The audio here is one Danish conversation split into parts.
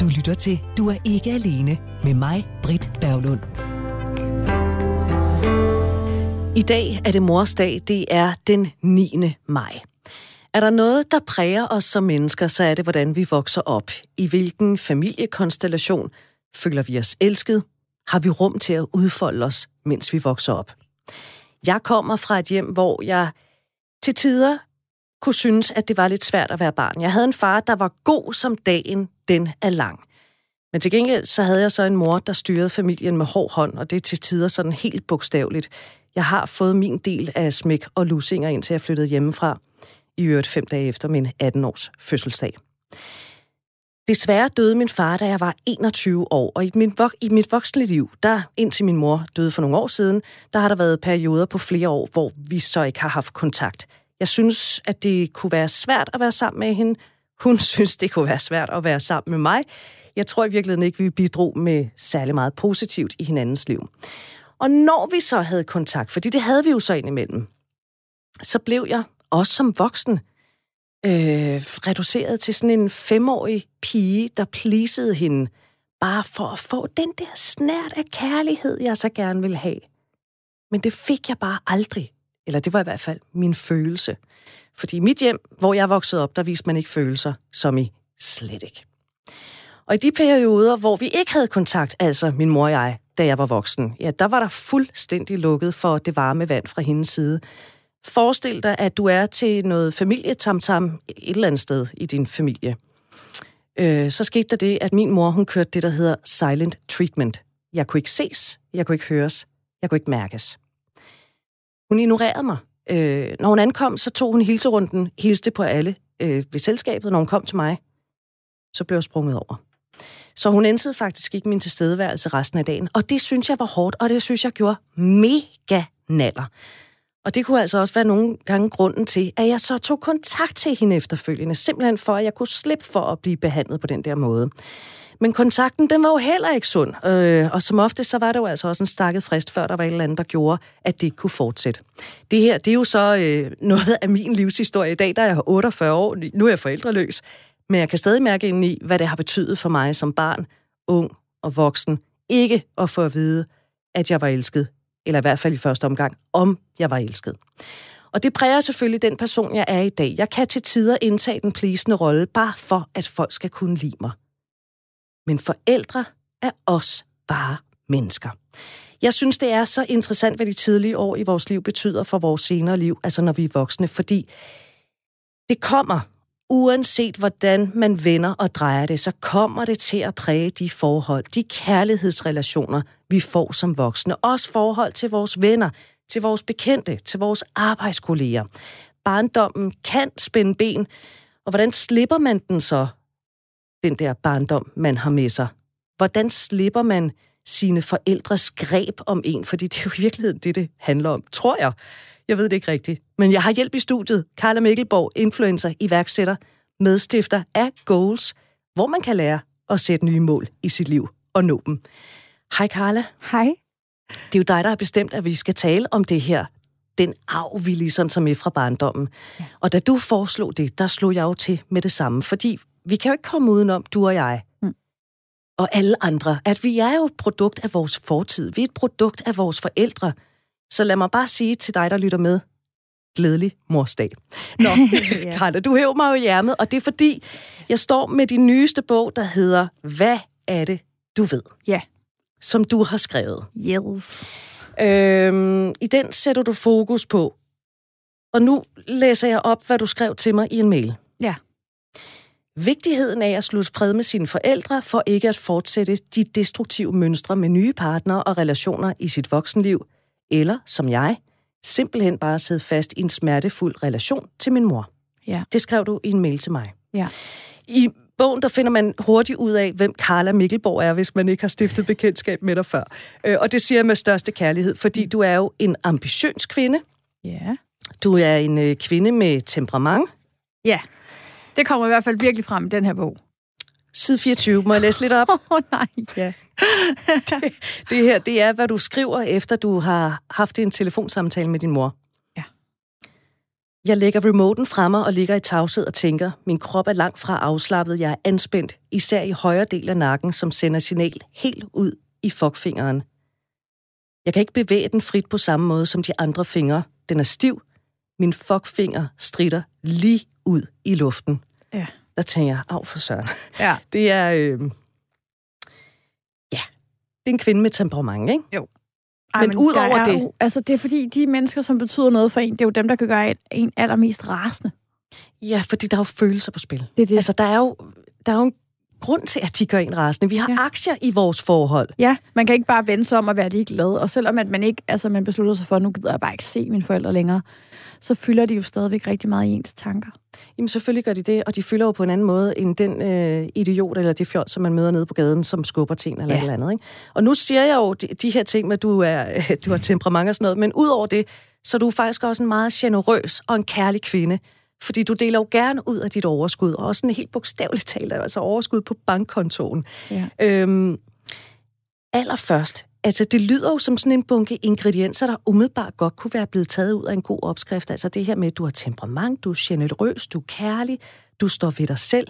Du lytter til Du er ikke alene med mig, Britt Berglund. I dag er det morsdag, det er den 9. maj. Er der noget, der præger os som mennesker, så er det, hvordan vi vokser op. I hvilken familiekonstellation føler vi os elsket? Har vi rum til at udfolde os, mens vi vokser op? Jeg kommer fra et hjem, hvor jeg til tider kunne synes, at det var lidt svært at være barn. Jeg havde en far, der var god som dagen, den er lang. Men til gengæld så havde jeg så en mor, der styrede familien med hård hånd, og det er til tider sådan helt bogstaveligt. Jeg har fået min del af smæk og lusinger, indtil jeg flyttede hjemmefra, i øvrigt fem dage efter min 18-års fødselsdag. Desværre døde min far, da jeg var 21 år, og i mit, vok- i mit voksne liv, der indtil min mor døde for nogle år siden, der har der været perioder på flere år, hvor vi så ikke har haft kontakt. Jeg synes, at det kunne være svært at være sammen med hende. Hun synes, det kunne være svært at være sammen med mig. Jeg tror i virkeligheden ikke, vi bidrog med særlig meget positivt i hinandens liv. Og når vi så havde kontakt, fordi det havde vi jo så indimellem, så blev jeg, også som voksen, øh, reduceret til sådan en femårig pige, der pleasede hende, bare for at få den der snært af kærlighed, jeg så gerne ville have. Men det fik jeg bare aldrig. Eller det var i hvert fald min følelse. Fordi i mit hjem, hvor jeg voksede op, der viste man ikke følelser, som i slet ikke. Og i de perioder, hvor vi ikke havde kontakt, altså min mor og jeg, da jeg var voksen, ja, der var der fuldstændig lukket for det varme vand fra hendes side. Forestil dig, at du er til noget familietamtam et eller andet sted i din familie. Øh, så skete der det, at min mor, hun kørte det, der hedder silent treatment. Jeg kunne ikke ses, jeg kunne ikke høres, jeg kunne ikke mærkes. Hun ignorerede mig. Øh, når hun ankom, så tog hun hilserunden, hilste på alle øh, ved selskabet. Når hun kom til mig, så blev jeg sprunget over. Så hun ændrede faktisk ikke min tilstedeværelse resten af dagen. Og det synes jeg var hårdt, og det synes jeg gjorde mega naller. Og det kunne altså også være nogle gange grunden til, at jeg så tog kontakt til hende efterfølgende, simpelthen for, at jeg kunne slippe for at blive behandlet på den der måde. Men kontakten, den var jo heller ikke sund, øh, og som ofte, så var der jo altså også en stakket frist, før der var et eller andet, der gjorde, at det ikke kunne fortsætte. Det her, det er jo så øh, noget af min livshistorie i dag, der er jeg 48 år, nu er jeg forældreløs, men jeg kan stadig mærke ind i, hvad det har betydet for mig som barn, ung og voksen, ikke at få at vide, at jeg var elsket, eller i hvert fald i første omgang, om jeg var elsket. Og det præger selvfølgelig den person, jeg er i dag. Jeg kan til tider indtage den plisende rolle, bare for at folk skal kunne lide mig. Men forældre er også bare mennesker. Jeg synes, det er så interessant, hvad de tidlige år i vores liv betyder for vores senere liv, altså når vi er voksne, fordi det kommer, uanset hvordan man vender og drejer det, så kommer det til at præge de forhold, de kærlighedsrelationer, vi får som voksne. Også forhold til vores venner, til vores bekendte, til vores arbejdskolleger. Barndommen kan spænde ben, og hvordan slipper man den så, den der barndom, man har med sig? Hvordan slipper man sine forældres greb om en? Fordi det er jo i virkeligheden det, det handler om, tror jeg. Jeg ved det ikke rigtigt. Men jeg har hjælp i studiet. Carla Mikkelborg, influencer, iværksætter, medstifter af Goals, hvor man kan lære at sætte nye mål i sit liv og nå dem. Hej Carla. Hej. Det er jo dig, der har bestemt, at vi skal tale om det her. Den arv, vi ligesom tager med fra barndommen. Ja. Og da du foreslog det, der slog jeg jo til med det samme. Fordi vi kan jo ikke komme udenom, du og jeg, mm. og alle andre, at vi er jo et produkt af vores fortid. Vi er et produkt af vores forældre. Så lad mig bare sige til dig, der lytter med, glædelig morsdag. Nå, ja. Karla, du hæver mig jo i hjermet, og det er fordi, jeg står med din nyeste bog, der hedder Hvad er det, du ved? Ja. Som du har skrevet. Yes. Øhm, I den sætter du fokus på, og nu læser jeg op, hvad du skrev til mig i en mail. Ja. Vigtigheden af at slutte fred med sine forældre for ikke at fortsætte de destruktive mønstre med nye partnere og relationer i sit voksenliv, eller, som jeg, simpelthen bare sidde fast i en smertefuld relation til min mor. Ja. Det skrev du i en mail til mig. Ja. I bogen, der finder man hurtigt ud af, hvem Carla Mikkelborg er, hvis man ikke har stiftet bekendtskab med dig før. Øh, og det siger jeg med største kærlighed, fordi du er jo en ambitiøs kvinde. Ja. Du er en øh, kvinde med temperament. Ja. Det kommer i hvert fald virkelig frem i den her bog. Side 24. Må jeg læse lidt op? Åh oh, nej. Ja. det, det her, det er, hvad du skriver, efter du har haft en telefonsamtale med din mor. Ja. Jeg lægger remoten fremme og ligger i tavshed og tænker, min krop er langt fra afslappet, jeg er anspændt, især i højre del af nakken, som sender signal helt ud i fuckfingeren. Jeg kan ikke bevæge den frit på samme måde som de andre fingre. Den er stiv. Min fuckfinger strider lige ud i luften. Der tænker jeg, af for søren. Ja. Det er, øh, ja, det er en kvinde med temperament, ikke? Jo. Men men ud over er det- altså, det er fordi, de mennesker, som betyder noget for en, det er jo dem, der kan gøre en- en allermest rasende. Ja, fordi der er jo følelser på spil. Det er det. Altså, der er jo, der er jo en grund til, at de gør en rasende. Vi har ja. Aktier i vores forhold. Ja, man kan ikke bare vende sig om at være ligeglad. Og selvom at man ikke, altså man beslutter sig for, at nu gider jeg bare ikke se mine forældre længere, så fylder de jo stadigvæk rigtig meget i ens tanker. Jamen selvfølgelig gør de det, og de fylder jo på en anden måde end den øh, idiot eller det fjol, som man møder nede på gaden, som skubber til en eller Ja. eller andet. Ikke? Og nu siger jeg jo de, de her ting med, at du, er, du har temperament og sådan noget, men ud over det, så er du faktisk også en meget generøs og en kærlig kvinde. Fordi du deler jo gerne ud af dit overskud, og også sådan helt bogstaveligt talt, altså overskud på bankkontoen. Ja. Øhm, allerførst, altså det lyder jo som sådan en bunke ingredienser, der umiddelbart godt kunne være blevet taget ud af en god opskrift. Altså det her med, at du har temperament, du er generøs, du er kærlig, du står ved dig selv.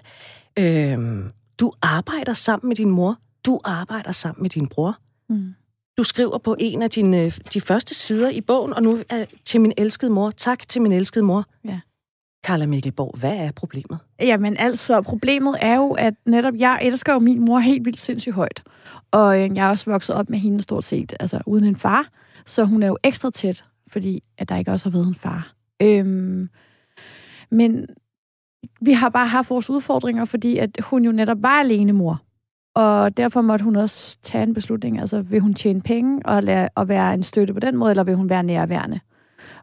Øhm, du arbejder sammen med din mor, du arbejder sammen med din bror. Mm. Du skriver på en af dine, de første sider i bogen, og nu er til min elskede mor. Tak til min elskede mor. Ja. Carla Mikkelborg, hvad er problemet? Jamen altså, problemet er jo, at netop jeg elsker jo min mor helt vildt sindssygt højt. Og øh, jeg er også vokset op med hende stort set, altså uden en far. Så hun er jo ekstra tæt, fordi at der ikke også har været en far. Øhm, men vi har bare haft vores udfordringer, fordi at hun jo netop var alene mor. Og derfor måtte hun også tage en beslutning. Altså, vil hun tjene penge og, lade, og være en støtte på den måde, eller vil hun være nærværende?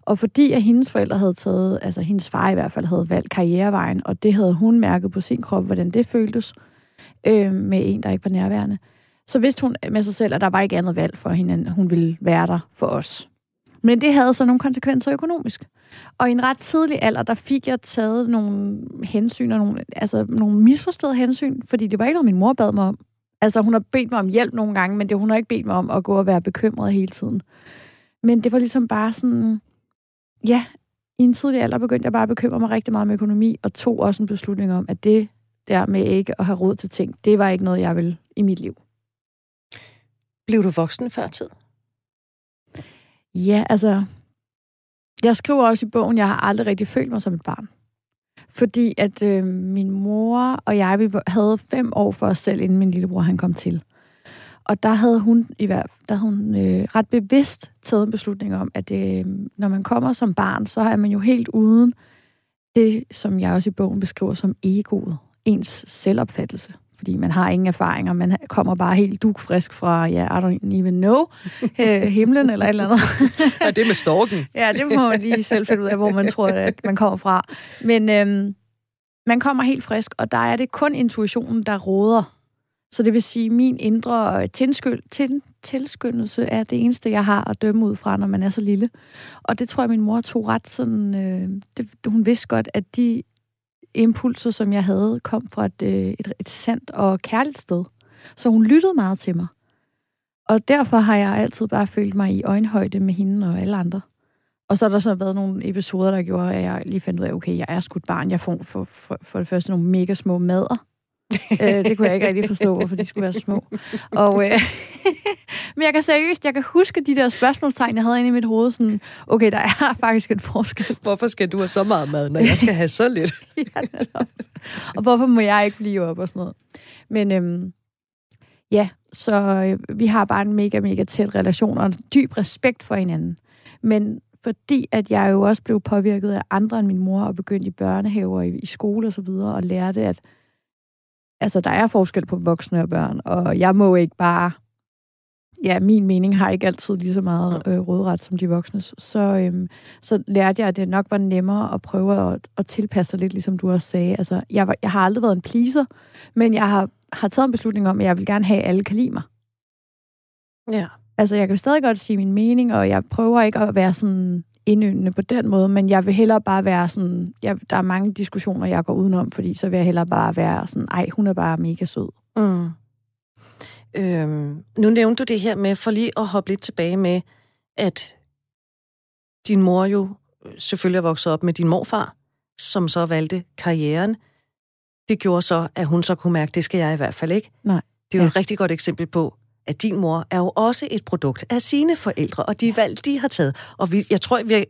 Og fordi at hendes forældre havde taget, altså hendes far i hvert fald havde valgt karrierevejen, og det havde hun mærket på sin krop, hvordan det føltes øh, med en, der ikke var nærværende, så vidste hun med sig selv, at der var ikke andet valg for hende, end hun ville være der for os. Men det havde så nogle konsekvenser økonomisk. Og i en ret tidlig alder, der fik jeg taget nogle hensyn, og nogle, altså nogle misforståede hensyn, fordi det var ikke noget, min mor bad mig om. Altså, hun har bedt mig om hjælp nogle gange, men det, hun har ikke bedt mig om at gå og være bekymret hele tiden. Men det var ligesom bare sådan, ja, i en tidlig alder begyndte jeg bare at bekymre mig rigtig meget om økonomi, og tog også en beslutning om, at det der med ikke at have råd til ting, det var ikke noget, jeg ville i mit liv. Blev du voksen før tid? Ja, altså, jeg skriver også i bogen, jeg har aldrig rigtig følt mig som et barn. Fordi at øh, min mor og jeg, vi havde fem år for os selv, inden min lillebror han kom til. Og der havde hun i hvert der havde hun øh, ret bevidst taget en beslutning om, at øh, når man kommer som barn, så er man jo helt uden det, som jeg også i bogen beskriver som egoet, ens selvopfattelse. Fordi man har ingen erfaringer, man kommer bare helt dugfrisk fra, ja, I don't even know, øh, himlen eller et eller andet. Ja, det med storken. Ja, det må man lige selv finde ud af, hvor man tror, at man kommer fra. Men øhm, man kommer helt frisk, og der er det kun intuitionen, der råder. Så det vil sige, at min indre øh, tilskyld, til, tilskyndelse er det eneste, jeg har at dømme ud fra, når man er så lille. Og det tror jeg, min mor tog ret sådan... Øh, det, hun vidste godt, at de impulser, som jeg havde, kom fra et, øh, et, et sandt og kærligt sted. Så hun lyttede meget til mig. Og derfor har jeg altid bare følt mig i øjenhøjde med hende og alle andre. Og så har der så været nogle episoder, der gjorde, at jeg lige fandt ud af, okay, jeg er sgu et barn. Jeg får for, for, for det første nogle mega små mader øh, det kunne jeg ikke rigtig forstå, hvorfor de skulle være små. Og, øh, men jeg kan seriøst, jeg kan huske de der spørgsmålstegn, jeg havde inde i mit hoved. Sådan, okay, der er faktisk en forskel. Hvorfor skal du have så meget mad, når jeg skal have så lidt? ja, netop. og hvorfor må jeg ikke blive op og sådan noget. Men øhm, ja, så øh, vi har bare en mega, mega tæt relation og en dyb respekt for hinanden. Men fordi at jeg jo også blev påvirket af andre end min mor og begyndte i børnehaver, i, i skole og så videre, og lærte, at altså, der er forskel på voksne og børn, og jeg må ikke bare ja, min mening har ikke altid lige så meget øh, rådret som de voksnes. Så, øhm, så lærte jeg, at det nok var nemmere at prøve at, at tilpasse sig lidt, ligesom du også sagde. Altså, jeg, var, jeg har aldrig været en pleaser, men jeg har, har taget en beslutning om, at jeg vil gerne have, at alle kan lide mig. Ja. Altså, jeg kan stadig godt sige min mening, og jeg prøver ikke at være sådan indøndende på den måde, men jeg vil hellere bare være sådan, jeg, der er mange diskussioner, jeg går udenom, fordi så vil jeg hellere bare være sådan, ej, hun er bare mega sød. Mm. Øhm, nu nævnte du det her med, for lige at hoppe lidt tilbage med, at din mor jo selvfølgelig er vokset op med din morfar, som så valgte karrieren. Det gjorde så, at hun så kunne mærke, det skal jeg i hvert fald ikke. Nej. Det er jo ja. et rigtig godt eksempel på, at din mor er jo også et produkt af sine forældre, og de valg, de har taget. Og vi, jeg, tror, vi,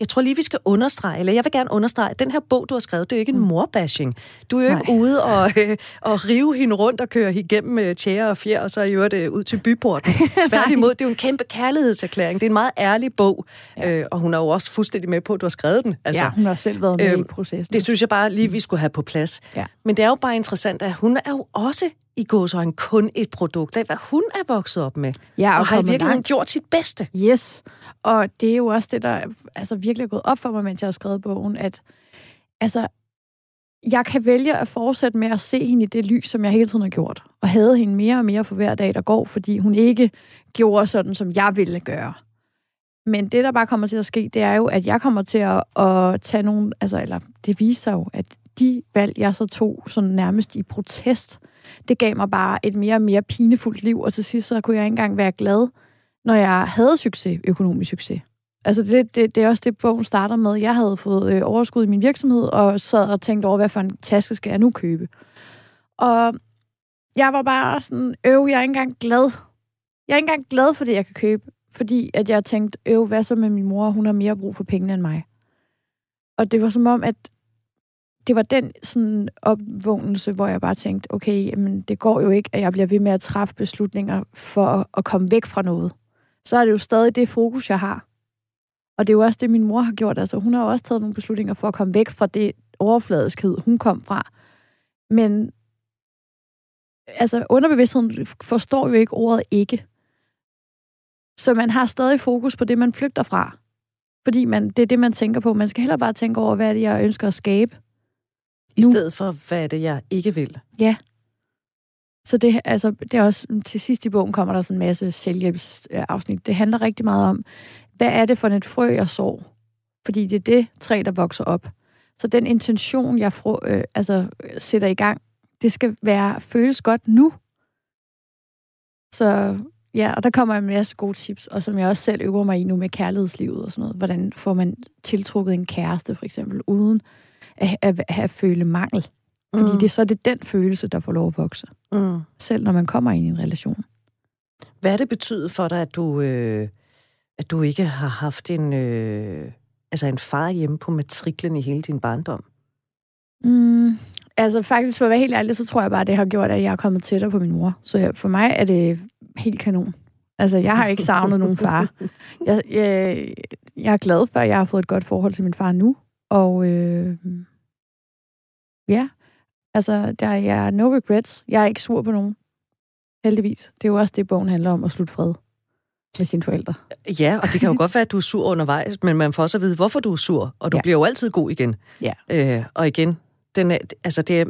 jeg tror lige, vi skal understrege, eller jeg vil gerne understrege, at den her bog, du har skrevet, det er jo ikke en mm. morbashing. Du er jo Nej. ikke ude og, øh, og rive hende rundt og køre igennem øh, tjære og fjer, og så i øvrigt øh, ud til byporten. Tværtimod, det er jo en kæmpe kærlighedserklæring. Det er en meget ærlig bog, ja. øh, og hun er jo også fuldstændig med på, at du har skrevet den. Altså, ja, hun har selv været med øh, i processen. Det synes jeg bare lige, vi skulle have på plads. Ja. Men det er jo bare interessant, at hun er jo også i gåsøjne kun et produkt af, hvad hun er vokset op med. Ja, og, og har i virkeligheden langt. gjort sit bedste. Yes, og det er jo også det, der altså, virkelig er gået op for mig, mens jeg har skrevet bogen, at altså, jeg kan vælge at fortsætte med at se hende i det lys, som jeg hele tiden har gjort. Og havde hende mere og mere for hver dag, der går, fordi hun ikke gjorde sådan, som jeg ville gøre. Men det, der bare kommer til at ske, det er jo, at jeg kommer til at, at tage nogle... Altså, eller det viser jo, at de valg, jeg så tog sådan nærmest i protest, det gav mig bare et mere og mere pinefuldt liv, og til sidst så kunne jeg ikke engang være glad, når jeg havde succes, økonomisk succes. Altså det, det, det er også det, bogen starter med. Jeg havde fået øh, overskud i min virksomhed, og sad og tænkte over, hvad for en taske skal jeg nu købe. Og jeg var bare sådan, øv, jeg er ikke engang glad. Jeg er ikke engang glad for det, jeg kan købe. Fordi at jeg tænkte, øv, hvad så med min mor? Hun har mere brug for pengene end mig. Og det var som om, at det var den sådan opvågnelse, hvor jeg bare tænkte, okay, jamen, det går jo ikke, at jeg bliver ved med at træffe beslutninger for at, at komme væk fra noget. Så er det jo stadig det fokus, jeg har. Og det er jo også det, min mor har gjort. Altså, hun har også taget nogle beslutninger for at komme væk fra det overfladiskhed, hun kom fra. Men altså, underbevidstheden forstår jo ikke ordet ikke. Så man har stadig fokus på det, man flygter fra. Fordi man, det er det, man tænker på. Man skal heller bare tænke over, hvad det er, jeg ønsker at skabe. I nu. stedet for, hvad er det, jeg ikke vil? Ja. Så det, altså, det er også, til sidst i bogen kommer der sådan en masse selvhjælpsafsnit. Det handler rigtig meget om, hvad er det for et frø, jeg sår? Fordi det er det træ, der vokser op. Så den intention, jeg frå, øh, altså, sætter i gang, det skal være føles godt nu. Så ja, og der kommer en masse gode tips, og som jeg også selv øver mig i nu med kærlighedslivet og sådan noget. Hvordan får man tiltrukket en kæreste, for eksempel, uden at, at, at, føle mangel. Fordi mm. det, så er det den følelse, der får lov at vokse. Mm. Selv når man kommer ind i en relation. Hvad er det betydet for dig, at du, øh, at du ikke har haft en, øh, altså en far hjemme på matriklen i hele din barndom? Mm, altså faktisk, for at være helt ærlig, så tror jeg bare, at det har gjort, at jeg er kommet tættere på min mor. Så for mig er det helt kanon. Altså, jeg har ikke savnet nogen far. Jeg, jeg, jeg er glad for, at jeg har fået et godt forhold til min far nu. Og øh, ja, altså, der er no regrets. Jeg er ikke sur på nogen. Heldigvis. Det er jo også det, bogen handler om, at slutte fred med sine forældre. Ja, og det kan jo godt være, at du er sur undervejs, men man får også at vide, hvorfor du er sur, og du ja. bliver jo altid god igen. Ja. Øh, og igen, den er, altså det er,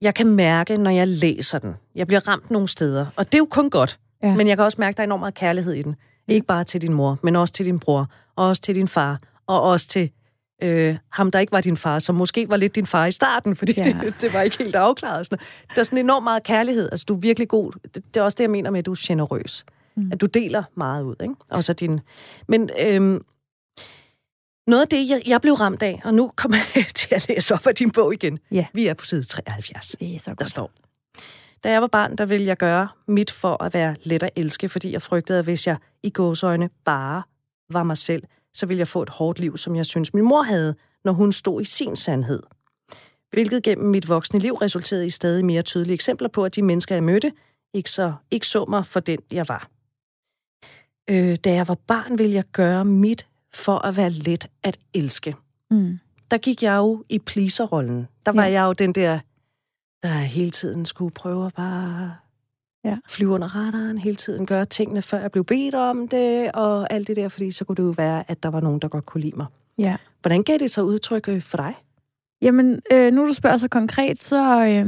jeg kan mærke, når jeg læser den, jeg bliver ramt nogle steder, og det er jo kun godt, ja. men jeg kan også mærke, at der er enormt meget kærlighed i den. Ikke bare til din mor, men også til din bror, og også til din far, og også til øh, ham, der ikke var din far, som måske var lidt din far i starten, fordi ja. det, det var ikke helt afklaret. Sådan der er sådan enormt meget kærlighed. Altså, du er virkelig god. Det, det er også det, jeg mener med, at du er generøs. Mm. At du deler meget ud, ikke? Også din... Men øhm, noget af det, jeg, jeg blev ramt af, og nu kommer jeg til at læse op af din bog igen. Ja. Vi er på side 73. Det er så godt. Der står, da jeg var barn, der ville jeg gøre mit for at være let at elske, fordi jeg frygtede, at hvis jeg i gåsøjne bare var mig selv, så ville jeg få et hårdt liv, som jeg synes min mor havde, når hun stod i sin sandhed. Hvilket gennem mit voksne liv resulterede i stadig mere tydelige eksempler på, at de mennesker, jeg mødte, ikke så, ikke så mig for den, jeg var. Øh, da jeg var barn, ville jeg gøre mit for at være let at elske. Mm. Der gik jeg jo i pleaser-rollen. Der var ja. jeg jo den der, der hele tiden skulle prøve at bare ja. flyve under radaren hele tiden, gøre tingene, før jeg blev bedt om det, og alt det der, fordi så kunne det jo være, at der var nogen, der godt kunne lide mig. Ja. Hvordan gav det så udtryk øh, for dig? Jamen, øh, nu du spørger så konkret, så øh,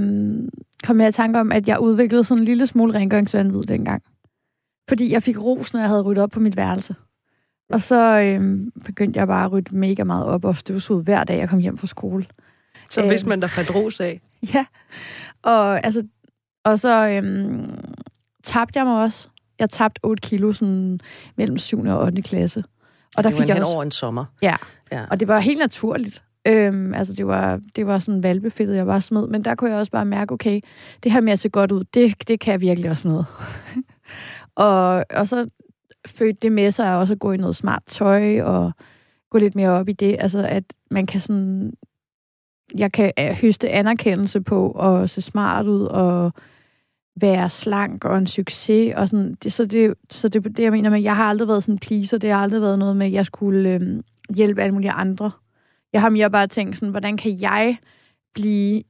kom jeg i tanke om, at jeg udviklede sådan en lille smule rengøringsvandvid dengang. Fordi jeg fik ros, når jeg havde ryddet op på mit værelse. Og så øh, begyndte jeg bare at rydde mega meget op og støvsuge hver dag, jeg kom hjem fra skole. Så hvis man der faldt ros af? Ja, og altså, og så øhm, tabte jeg mig også. Jeg tabte 8 kilo sådan, mellem 7. og 8. klasse. Og der det var fik jeg også... over en sommer. Ja. ja, og det var helt naturligt. Øhm, altså, det var, det var sådan valbefedt, jeg var smed. Men der kunne jeg også bare mærke, okay, det her med at se godt ud, det, det kan virkelig også noget. og, og så fødte det med sig også at gå i noget smart tøj, og gå lidt mere op i det. Altså, at man kan sådan... Jeg kan øh, høste anerkendelse på at se smart ud, og være slank og en succes. Og sådan, det, så det, så det, det, jeg mener med, jeg har aldrig været sådan en pleaser. Det har aldrig været noget med, at jeg skulle øh, hjælpe alle mulige andre. Jeg har mere bare tænkt sådan, hvordan kan jeg blive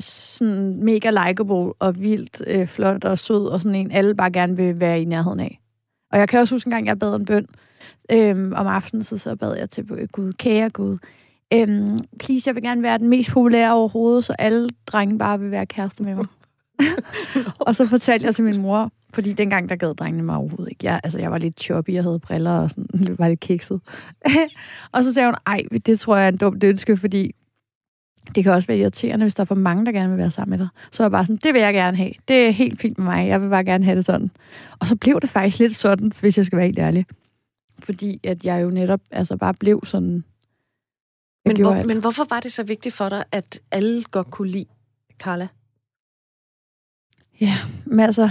sådan mega likable og vildt øh, flot og sød og sådan en, alle bare gerne vil være i nærheden af. Og jeg kan også huske en gang, jeg bad en bøn øhm, om aftenen, så, så bad jeg til Gud, kære Gud, øhm, please, jeg vil gerne være den mest populære overhovedet, så alle drenge bare vil være kærester med mig. og så fortalte jeg til min mor, fordi dengang, der gad drengene mig overhovedet ikke. Jeg, altså, jeg var lidt choppy, jeg havde briller og sådan, var lidt kikset. og så sagde hun, ej, det tror jeg er en dum ønske, fordi det kan også være irriterende, hvis der er for mange, der gerne vil være sammen med dig. Så er jeg bare sådan, det vil jeg gerne have. Det er helt fint med mig. Jeg vil bare gerne have det sådan. Og så blev det faktisk lidt sådan, hvis jeg skal være helt ærlig. Fordi at jeg jo netop altså bare blev sådan... Men, hvor, men hvorfor var det så vigtigt for dig, at alle godt kunne lide Carla? Ja, men altså,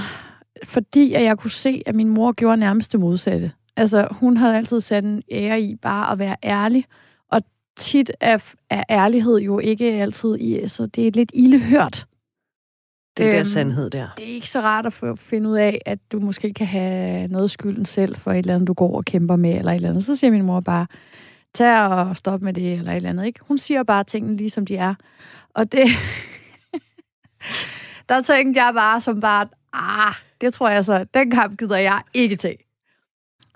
fordi at jeg kunne se, at min mor gjorde nærmest det modsatte. Altså, hun havde altid sat en ære i bare at være ærlig, og tit er, er ærlighed jo ikke altid i, så det er lidt ildehørt. Den øhm, der sandhed der. Det er ikke så rart at få, finde ud af, at du måske kan have noget skylden selv for et eller andet, du går og kæmper med, eller et eller andet. Så siger min mor bare, tag og stop med det, eller et eller andet. Ikke? Hun siger bare tingene lige, som de er. Og det... der tænkte jeg bare som bare, ah, det tror jeg så, den kamp gider jeg ikke til.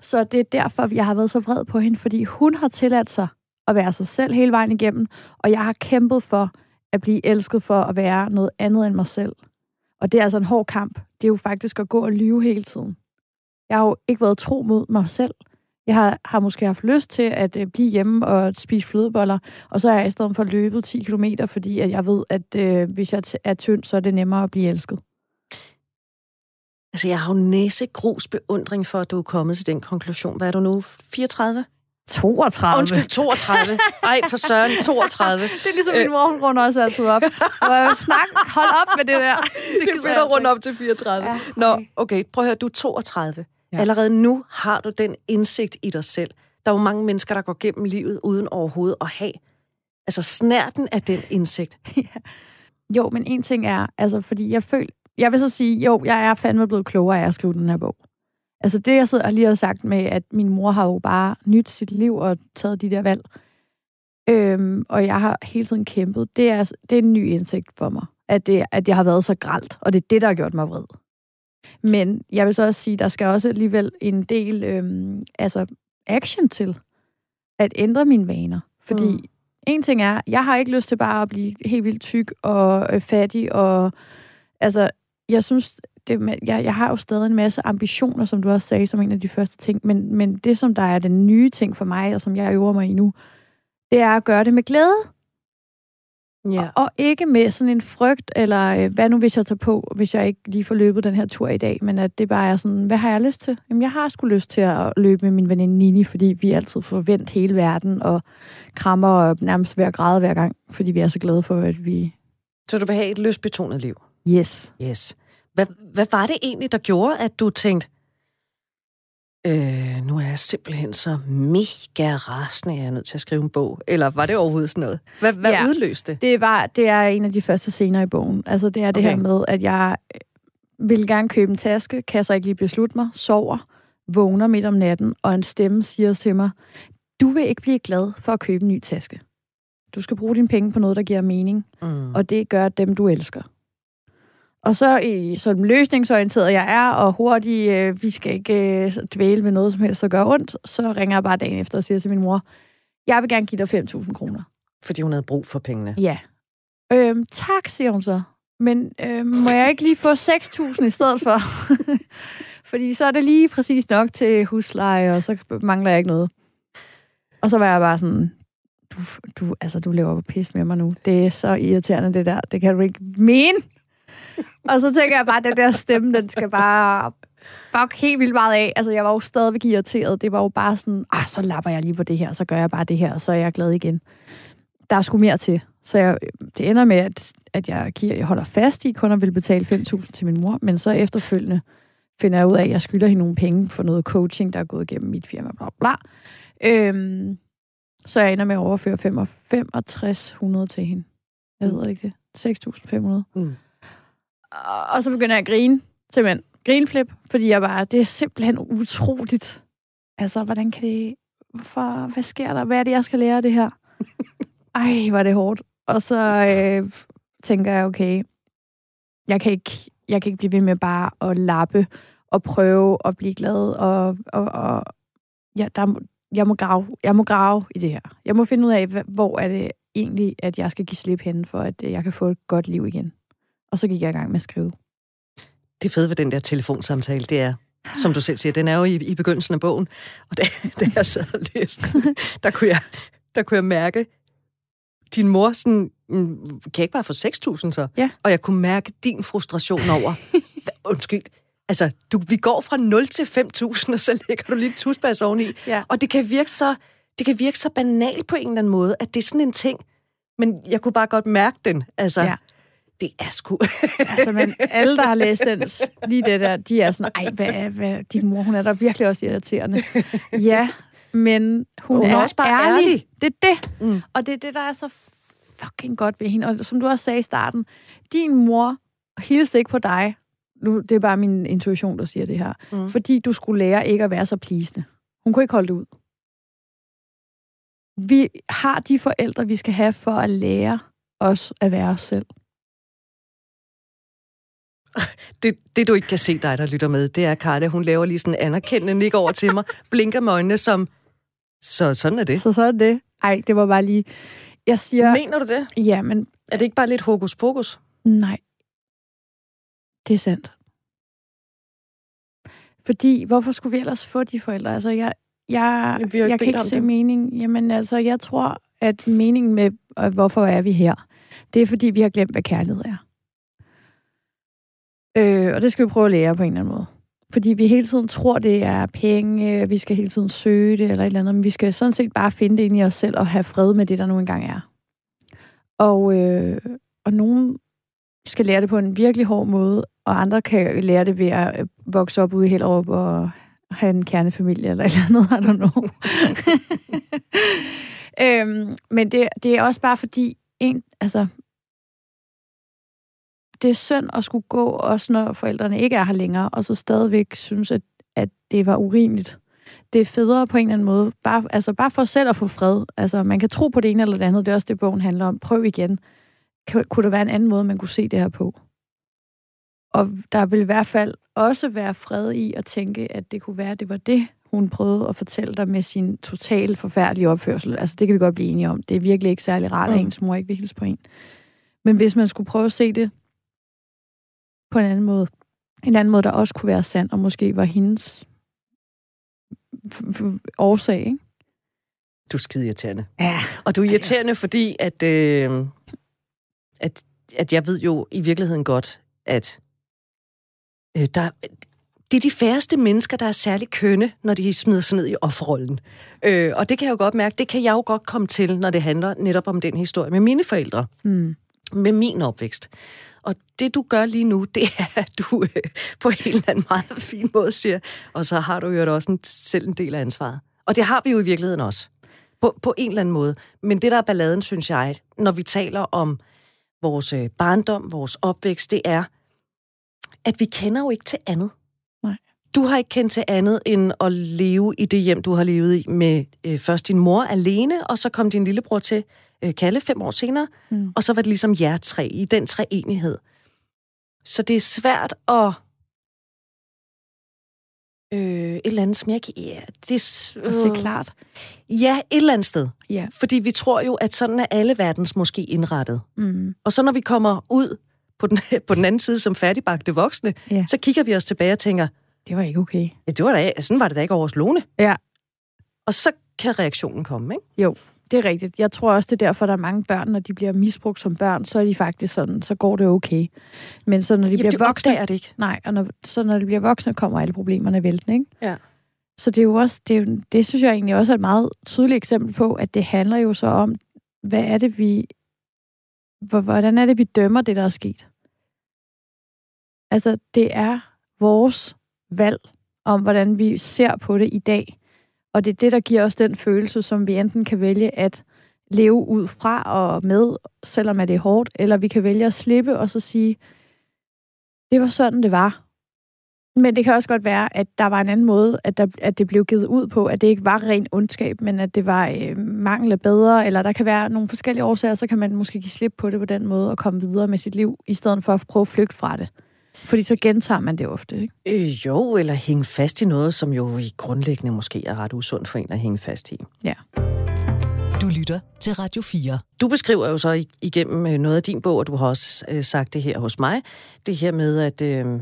Så det er derfor, jeg har været så vred på hende, fordi hun har tilladt sig at være sig selv hele vejen igennem, og jeg har kæmpet for at blive elsket for at være noget andet end mig selv. Og det er altså en hård kamp. Det er jo faktisk at gå og lyve hele tiden. Jeg har jo ikke været tro mod mig selv. Jeg har, har måske haft lyst til at øh, blive hjemme og spise flødeboller, og så er jeg i stedet for løbet 10 km, fordi at jeg ved, at øh, hvis jeg er tynd, så er det nemmere at blive elsket. Altså, jeg har jo næse grus beundring for, at du er kommet til den konklusion. Hvad er du nu? 34? 32. Undskyld, 32. Ej, for søren, 32. det er ligesom min mor, hun runder også altid op. Og snak, hold op med det der. Det, det er at runde op til 34. Ja, okay. Nå, okay, prøv at høre, du er 32. Ja. Allerede nu har du den indsigt i dig selv. Der er jo mange mennesker, der går gennem livet uden overhovedet at have altså snærten af den indsigt. ja. Jo, men en ting er, altså, fordi jeg føler, jeg vil så sige, jo, jeg er fandme blevet klogere af at skrive den her bog. Altså det, jeg sidder lige har sagt med, at min mor har jo bare nyt sit liv og taget de der valg. Øhm, og jeg har hele tiden kæmpet. Det er, det er en ny indsigt for mig, at det, at jeg har været så gralt, og det er det, der har gjort mig vred. Men jeg vil så også sige, der skal også alligevel en del øhm, altså action til at ændre mine vaner. Fordi mm. en ting er, jeg har ikke lyst til bare at blive helt vildt tyk og øh, fattig, og altså, jeg synes, det, jeg, jeg har jo stadig en masse ambitioner, som du også sagde, som en af de første ting, men, men det, som der er den nye ting for mig, og som jeg øver mig i nu, det er at gøre det med glæde. Ja. Og, og ikke med sådan en frygt, eller øh, hvad nu hvis jeg tager på, hvis jeg ikke lige får løbet den her tur i dag, men at det bare er sådan, hvad har jeg lyst til? Jamen, jeg har sgu lyst til at løbe med min veninde Nini, fordi vi altid forventer hele verden, og krammer og nærmest ved at græde hver gang, fordi vi er så glade for, at vi... Så du vil have et lystbetonet liv? Yes. Yes. Hvad, hvad var det egentlig, der gjorde, at du tænkte, øh, nu er jeg simpelthen så mega rasende, jeg er nødt til at skrive en bog? Eller var det overhovedet sådan noget? Hvad, hvad ja, udløste det? Var, det er en af de første scener i bogen. Altså det er det okay. her med, at jeg øh, vil gerne købe en taske, kan jeg så ikke lige beslutte mig, sover, vågner midt om natten, og en stemme siger til mig, du vil ikke blive glad for at købe en ny taske. Du skal bruge dine penge på noget, der giver mening, mm. og det gør dem, du elsker. Og så i sådan løsningsorienteret jeg er, og hurtigt, øh, vi skal ikke øh, dvæle med noget som helst, der gør ondt, så ringer jeg bare dagen efter og siger til min mor, jeg vil gerne give dig 5.000 kroner. Fordi hun havde brug for pengene? Ja. Øhm, tak, siger hun så. Men øh, må jeg ikke lige få 6.000 i stedet for? Fordi så er det lige præcis nok til husleje, og så mangler jeg ikke noget. Og så var jeg bare sådan, du, du, altså, du lever på pis med mig nu. Det er så irriterende, det der. Det kan du ikke mene. Og så tænker jeg bare, at den der stemme, den skal bare fuck helt vildt meget af. Altså, jeg var jo stadigvæk irriteret. Det var jo bare sådan, ah, så lapper jeg lige på det her, så gør jeg bare det her, og så er jeg glad igen. Der er sgu mere til. Så jeg, det ender med, at, at jeg, giver, jeg holder fast i kun at vil betale 5.000 til min mor, men så efterfølgende finder jeg ud af, at jeg skylder hende nogle penge for noget coaching, der er gået igennem mit firma, bla bla. Øhm, så jeg ender med at overføre 6500 til hende. Hvad hedder det ikke det? 6.500. Mm. Og så begynder jeg at grine, simpelthen. Grinflip, fordi jeg bare, det er simpelthen utroligt. Altså, hvordan kan det... Hvorfor, hvad sker der? Hvad er det, jeg skal lære af det her? Ej, var det hårdt. Og så øh, tænker jeg, okay, jeg kan, ikke, jeg kan ikke blive ved med bare at lappe og prøve at blive glad. Og, og, og ja, der, jeg, må grave, jeg må grave i det her. Jeg må finde ud af, hvor er det egentlig, at jeg skal give slip hen, for at jeg kan få et godt liv igen. Og så gik jeg i gang med at skrive. Det fede ved den der telefonsamtale, det er, som du selv siger, den er jo i, i begyndelsen af bogen, og da, da jeg sad og læste, der kunne jeg, der kunne jeg mærke, din mor sådan, mm, kan jeg ikke bare få 6.000 så? Ja. Og jeg kunne mærke din frustration over, undskyld, altså, du, vi går fra 0 til 5.000, og så lægger du lige et tusbas oveni. Ja. Og det kan virke så, det kan virke så banalt på en eller anden måde, at det er sådan en ting, men jeg kunne bare godt mærke den. Altså, Ja. Det er sgu... Altså, men alle, der har læst den, lige det der, de er sådan, ej, hvad, hvad, din mor, hun er da virkelig også irriterende. Ja, men hun, Hun er er, også bare ærlig. ærlig. Det er det. Mm. Og det er det, der er så fucking godt ved hende. Og som du også sagde i starten, din mor hilste ikke på dig. Nu, det er bare min intuition, der siger det her. Mm. Fordi du skulle lære ikke at være så plisende. Hun kunne ikke holde det ud. Vi har de forældre, vi skal have for at lære os at være os selv. Det, det, du ikke kan se dig, der lytter med, det er, Karla, hun laver lige sådan en anerkendende nik over til mig, blinker med øjnene som, så sådan er det. Så så er det. Ej, det var bare lige... Jeg siger... Mener du det? Ja, men Er det ikke bare lidt hokus pokus? nej. Det er sandt. Fordi, hvorfor skulle vi ellers få de forældre? Altså, jeg, jeg, Jamen, jeg kan ikke se det. mening. Jamen, altså, jeg tror, at meningen med, hvorfor er vi her, det er, fordi vi har glemt, hvad kærlighed er. Øh, og det skal vi prøve at lære på en eller anden måde. Fordi vi hele tiden tror, det er penge, vi skal hele tiden søge det, eller et eller andet, men vi skal sådan set bare finde det ind i os selv og have fred med det, der nu engang er. Og, øh, og nogen skal lære det på en virkelig hård måde, og andre kan lære det ved at øh, vokse op ude i Hellerup og have en kernefamilie eller et eller andet, I don't know. øhm, men det, det er også bare fordi, en, altså, det er synd at skulle gå, også når forældrene ikke er her længere, og så stadigvæk synes, at, at det var urimeligt. Det er federe på en eller anden måde. Bare, altså bare for selv at få fred. Altså, man kan tro på det ene eller det andet. Det er også det, bogen handler om. Prøv igen. Kan, kunne der være en anden måde, man kunne se det her på? Og der vil i hvert fald også være fred i at tænke, at det kunne være, at det var det, hun prøvede at fortælle dig med sin totalt forfærdelige opførsel. Altså, det kan vi godt blive enige om. Det er virkelig ikke særlig rart, at Mm. ens mor ikke vil hilse på en. Men hvis man skulle prøve at se det på en anden måde, en anden måde, der også kunne være sand, og måske var hendes årsag, ikke? Du er skide irriterende. Ja. Og du er irriterende, fordi at, øh, at, at jeg ved jo i virkeligheden godt, at øh, der, det er de færreste mennesker, der er særlig kønne, når de smider sig ned i offerrollen. Øh, og det kan jeg jo godt mærke, det kan jeg jo godt komme til, når det handler netop om den historie med mine forældre, Mm. med min opvækst. Og det, du gør lige nu, det er, at du øh, på en eller anden meget fin måde siger, og så har du jo også en, selv en del af ansvaret. Og det har vi jo i virkeligheden også. På, på en eller anden måde. Men det, der er balladen, synes jeg, når vi taler om vores øh, barndom, vores opvækst, det er, at vi kender jo ikke til andet. Nej. Du har ikke kendt til andet end at leve i det hjem, du har levet i med øh, først din mor alene, og så kom din lillebror til øh, Kalle fem år senere, Mm. og så var det ligesom jer tre i den treenighed. Så det er svært at... Øh, et eller andet, som jeg ikke... Ja, det er, Og se klart. Ja, et eller andet sted. Ja. Fordi vi tror jo, at sådan er alle verdens måske indrettet. Mm. Og så når vi kommer ud på den, på den anden side som færdigbagte voksne, Ja. så kigger vi os tilbage og tænker, Det var ikke okay. ja, det var da, sådan var det da ikke over hos Lone. Ja. Og så kan reaktionen komme, ikke? Jo, det er rigtigt. Jeg tror også, det er derfor, der er mange børn, når de bliver misbrugt som børn, så er de faktisk sådan, så går det okay. Men så når de Ja, bliver de voksne... det ikke. Nej, og når, så når de bliver voksne, kommer alle problemerne væltende, ikke? Ja. Så det er jo også, det, er jo, det synes jeg egentlig også er et meget tydeligt eksempel på, at det handler jo så om, hvad er det, vi... hvor- Hvordan er det, vi dømmer det, der er sket? Altså, det er vores valg om, hvordan vi ser på det i dag. Og det er det, der giver os den følelse, som vi enten kan vælge at leve ud fra og med, selvom at det er hårdt, eller vi kan vælge at slippe og så sige, det var sådan, det var. Men det kan også godt være, at der var en anden måde, at, der, at det blev givet ud på, at det ikke var ren ondskab, men at det var øh, mangel af bedre, eller der kan være nogle forskellige årsager, så kan man måske give slip på det på den måde og komme videre med sit liv, i stedet for at prøve at flygte fra det. Fordi så gentager man det ofte, ikke? Øh, jo, eller hænge fast i noget, som jo i grundlæggende måske er ret usundt for en at hænge fast i. Ja. Du lytter til Radio 4. Du beskriver jo så ig- igennem øh, noget af din bog, og du har også øh, sagt det her hos mig, det her med, at, øh,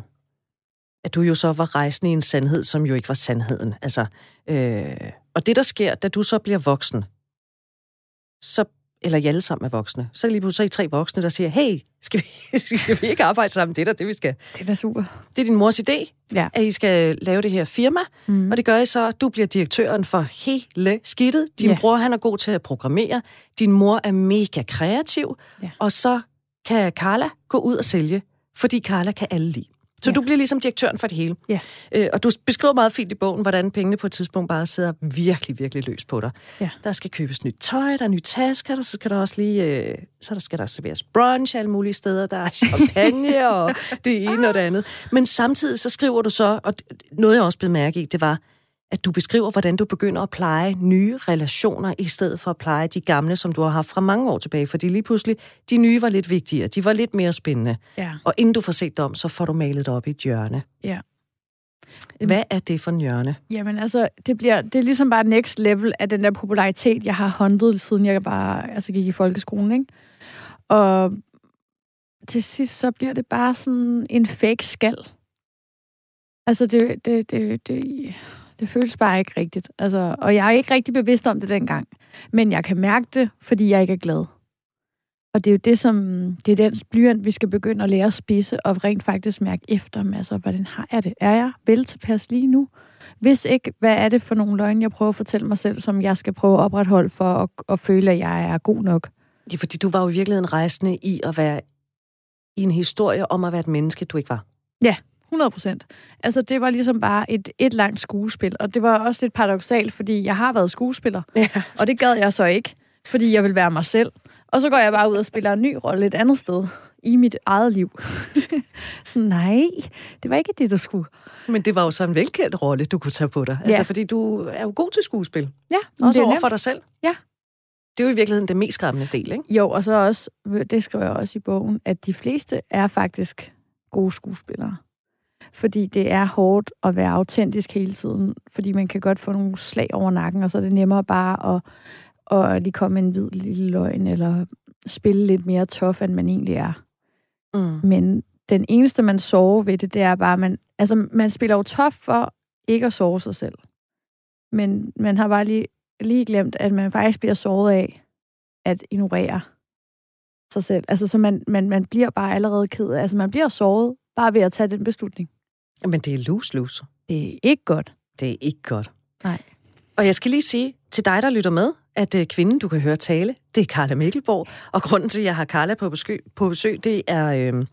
at du jo så var rejsende i en sandhed, som jo ikke var sandheden. Altså, øh, og det, der sker, da du så bliver voksen, så, eller I alle sammen er voksne, så er lige pludselig tre voksne, der siger, hey, skal vi, skal vi ikke arbejde sammen? Det er da det, vi skal. Det er da super. Det er din mors idé, Ja. at I skal lave det her firma, Mm. og det gør I så, du bliver direktøren for hele skidtet. Din Ja. bror, han er god til at programmere. Din mor er mega kreativ. Ja. Og så kan Carla gå ud og sælge, fordi Carla kan alle lide. Så Ja. du bliver ligesom direktøren for det hele. Ja. Øh, og du beskriver meget fint i bogen, hvordan pengene på et tidspunkt bare sidder virkelig, virkelig løs på dig. Ja. Der skal købes nyt tøj, der er nye tasker, der så skal der også lige, øh, så der skal der serveres brunch alle mulige steder, der er champagne og det ene og det andet. Men samtidig så skriver du så, og noget jeg også blev mærke i, det var, at du beskriver, hvordan du begynder at pleje nye relationer, i stedet for at pleje de gamle, som du har haft fra mange år tilbage. Fordi lige pludselig, de nye var lidt vigtigere, de var lidt mere spændende. Ja. Og inden du får set dem, så får du malet det op i et hjørne. Ja. Hvad er det for en hjørne? Jamen altså, det, bliver, det er ligesom bare next level af den der popularitet, jeg har håndtet, siden jeg bare altså, gik i folkeskolen, ikke? Og til sidst, så bliver det bare sådan en fake skal. Altså, det, det, det, det, det føles bare ikke rigtigt. Altså, og jeg er ikke rigtig bevidst om det dengang. Men jeg kan mærke det, fordi jeg ikke er glad. Og det er jo det, som, det er den blyant, vi skal begynde at lære at spise, og rent faktisk mærke efter, men altså, hvordan har jeg det? Er jeg vel tilpas lige nu? Hvis ikke, hvad er det for nogle løgne, jeg prøver at fortælle mig selv, som jeg skal prøve at opretholde for at, at føle, at jeg er god nok? Ja, fordi du var jo i virkeligheden rejsende i at være i en historie om at være et menneske, du ikke var. 100 procent. Altså, det var ligesom bare et, et langt skuespil, og det var også lidt paradoxalt, fordi jeg har været skuespiller, Ja. og det gad jeg så ikke, fordi jeg vil være mig selv. Og så går jeg bare ud og spiller en ny rolle et andet sted i mit eget liv. så nej, det var ikke det, du skulle. Men det var jo så en velkendt rolle, du kunne tage på dig. Altså, Ja. fordi du er jo god til skuespil. Ja, Også er over for dig selv. Ja. Det er jo i virkeligheden den mest skræmmende del, ikke? Jo, og så også, det skriver jeg også i bogen, at de fleste er faktisk gode skuespillere. Fordi det er hårdt at være autentisk hele tiden, fordi man kan godt få nogle slag over nakken, og så er det nemmere bare at, at lige komme med en hvid lille løgn, eller spille lidt mere tough, end man egentlig er. Mm. Men den eneste, man sover ved det, det er bare, man, altså, man spiller jo tough for ikke at sove sig selv. Men man har bare lige, lige glemt, at man faktisk bliver såret af at ignorere sig selv. Altså, så man, man, man bliver bare allerede ked af, altså man bliver såret bare ved at tage den beslutning. Men det er lose-lose. Det er ikke godt. Det er ikke godt. Nej. Og jeg skal lige sige til dig, der lytter med, at øh, kvinden, du kan høre tale, det er Carla Mikkelborg. Og grunden til, at jeg har Carla på besøg, på besøg det er, øh,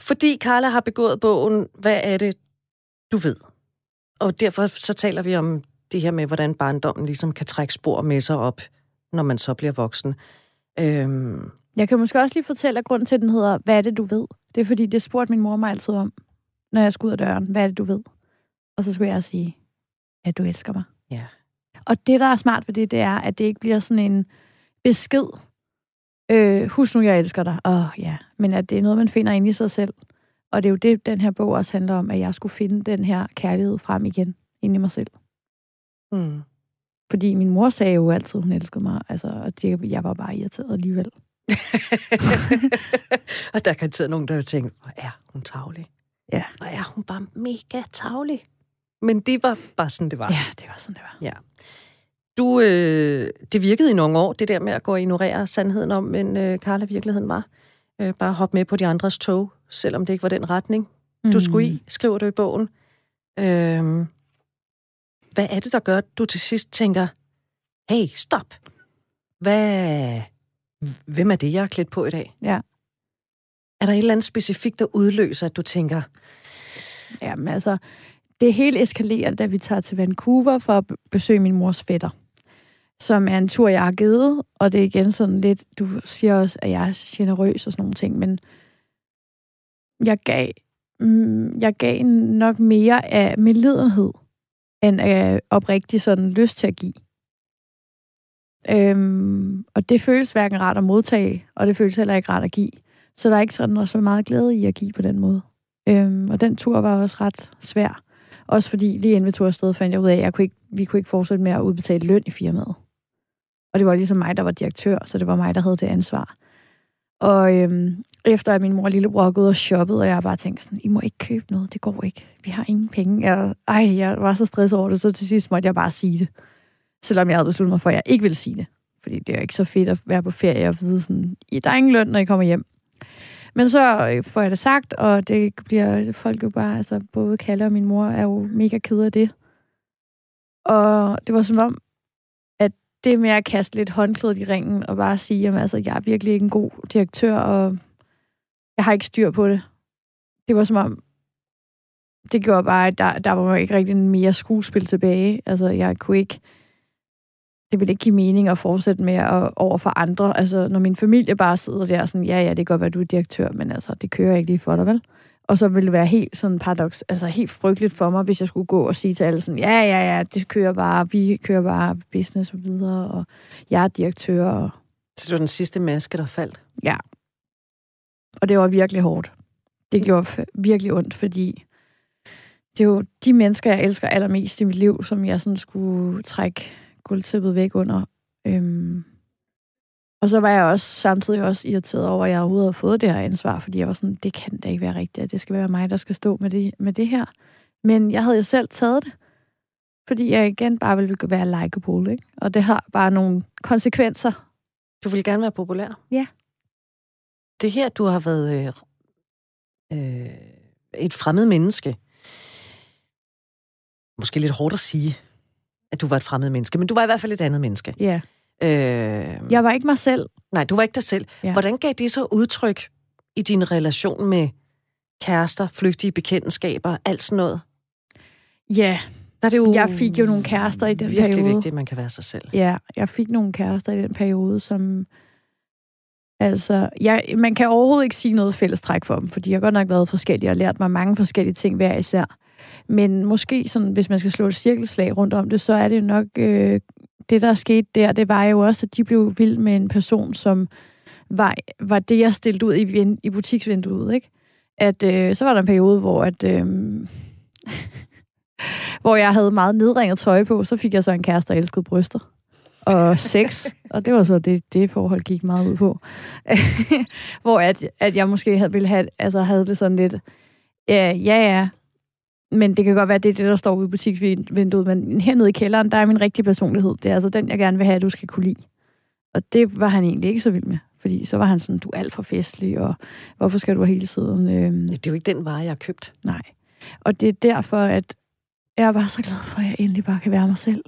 fordi Carla har begået bogen, hvad er det, du ved? Og derfor så taler vi om det her med, hvordan barndommen ligesom kan trække spor med sig op, når man så bliver voksen. Øhm, Jeg kan måske også lige fortælle, at grunden til, at den hedder, hvad er det, du ved? Det er fordi, det spurgte min mor mig altid om, når jeg skulle ud af døren. Hvad er det, du ved? Og så skulle jeg sige, at du elsker mig. Ja. Og det, der er smart ved det, det er, at det ikke bliver sådan en besked. Øh, husk nu, jeg elsker dig. Åh, ja. Men at det er noget, man finder inde i sig selv. Og det er jo det, den her bog også handler om, at jeg skulle finde den her kærlighed frem igen, inde i mig selv. mm. Fordi min mor sagde jo altid, hun elskede mig. Altså, og det, jeg var bare irriteret alligevel. og der kan altid nogen, der vil tænke, hvor er hun tavlig? Ja. Hvor er hun bare mega tavlig? Men det var bare sådan, det var. Ja, det var sådan, det var. Ja. Du, øh, det virkede i nogle år, det der med at gå og ignorere sandheden om, men øh, Carla, virkeligheden var. Øh, bare hoppe med på de andres tog, selvom det ikke var den retning, du skulle i, skriver du i bogen. Øh, hvad er det, der gør, at du til sidst tænker, hey, stop. Hvad, hvem er det, jeg har klædt på i dag? Ja. Er der et eller andet specifikt, der udløser, at du tænker... Jamen altså, det hele eskalerer, da vi tager til Vancouver for at besøge min mors fætter, som er en tur, jeg har givet, og det er igen sådan lidt, du siger også, at jeg er generøs og sådan nogle ting, men jeg gav, mm, jeg gav nok mere af medlidenhed, end af oprigtig sådan lyst til at give. Øhm, og det føles hverken rart at modtage, og det føles heller ikke rart at give. Så der er ikke sådan så meget glæde i at give på den måde. Øhm, og den tur var også ret svær. Også fordi lige inden vi tog afsted, fandt jeg ud af, at jeg kunne ikke, vi kunne ikke fortsætte med at udbetale løn i firmaet. Og det var ligesom mig, der var direktør, så det var mig, der havde det ansvar. Og øhm, efter at min mor og lillebror gået og shoppet, og jeg bare tænkte sådan, I må ikke købe noget, det går ikke. Vi har ingen penge. Jeg, ej, jeg var så stresset over det, så til sidst måtte jeg bare sige det. Selvom jeg havde besluttet mig for, at jeg ikke ville sige det. Fordi det er ikke så fedt at være på ferie og vide sådan, der er ingen løn, når I kommer hjem. Men så øh, får jeg det sagt, og det bliver folk jo bare, altså både Kalle og min mor er jo mega ked af det. Og det var som om, at det med at kaste lidt håndklædet i ringen og bare sige, at altså, jeg er virkelig ikke en god direktør, og jeg har ikke styr på det. Det var som om, det gjorde bare, at der, der var ikke rigtig mere skuespil tilbage. Altså, jeg kunne ikke det vil ikke give mening at fortsætte med at over for andre. Altså, når min familie bare sidder der sådan, ja, ja, det kan godt være, du er direktør, men altså, det kører ikke lige for dig, vel? Og så ville det være helt sådan paradoks, altså helt frygteligt for mig, hvis jeg skulle gå og sige til alle sådan, ja, ja, ja, det kører bare, vi kører bare business og videre, og jeg er direktør. Og... Så det var den sidste maske, der faldt? Ja. Og det var virkelig hårdt. Det gjorde virkelig ondt, fordi det er jo de mennesker, jeg elsker allermest i mit liv, som jeg sådan skulle trække gulvtæppet væk under. Øhm. Og så var jeg også samtidig også irriteret over, at jeg overhovedet havde fået det her ansvar, fordi jeg var sådan, det kan da ikke være rigtigt, at det skal være mig, der skal stå med det, med det her. Men jeg havde jo selv taget det, fordi jeg igen bare ville være likeable, ikke? Og det har bare nogle konsekvenser. Du vil gerne være populær? Ja. Det her, du har været øh, øh, et fremmed menneske. Måske lidt hårdt at sige, at du var et fremmed menneske, men du var i hvert fald et andet menneske. Ja. Øh, jeg var ikke mig selv. Nej, du var ikke dig selv. Ja. Hvordan gav det så udtryk i din relation med kærester, flygtige bekendtskaber, alt sådan noget? Ja, der er det jo jeg fik jo nogle kærester i den virkelig periode. Virkelig vigtigt, at man kan være sig selv. Ja, jeg fik nogle kærester i den periode, som... Altså, jeg, man kan overhovedet ikke sige noget fællestræk for dem, fordi jeg har godt nok været forskellig og lært mig mange forskellige ting hver især. Men måske, sådan, hvis man skal slå et cirkelslag rundt om det, så er det jo nok... Øh, det, der er sket der, det var jo også, at de blev vild med en person, som var, var det, jeg stillede ud i, i butiksvinduet, ikke? At øh, så var der en periode, hvor at... Øh, hvor jeg havde meget nedringet tøj på, så fik jeg så en kæreste, der elskede bryster og sex, og det var så det, det forhold gik meget ud på. hvor at, at jeg måske havde, ville have, altså havde det sådan lidt, ja, ja, ja, men det kan godt være, at det er det, der står ude i butiksvinduet. Men hernede i kælderen, der er min rigtige personlighed. Det er altså den, jeg gerne vil have, at du skal kunne lide. Og det var han egentlig ikke så vild med. Fordi så var han sådan, du er alt for festlig, og hvorfor skal du hele tiden... Øh... Det er jo ikke den vare, jeg har købt. Nej. Og det er derfor, at jeg var så glad for, at jeg endelig bare kan være mig selv.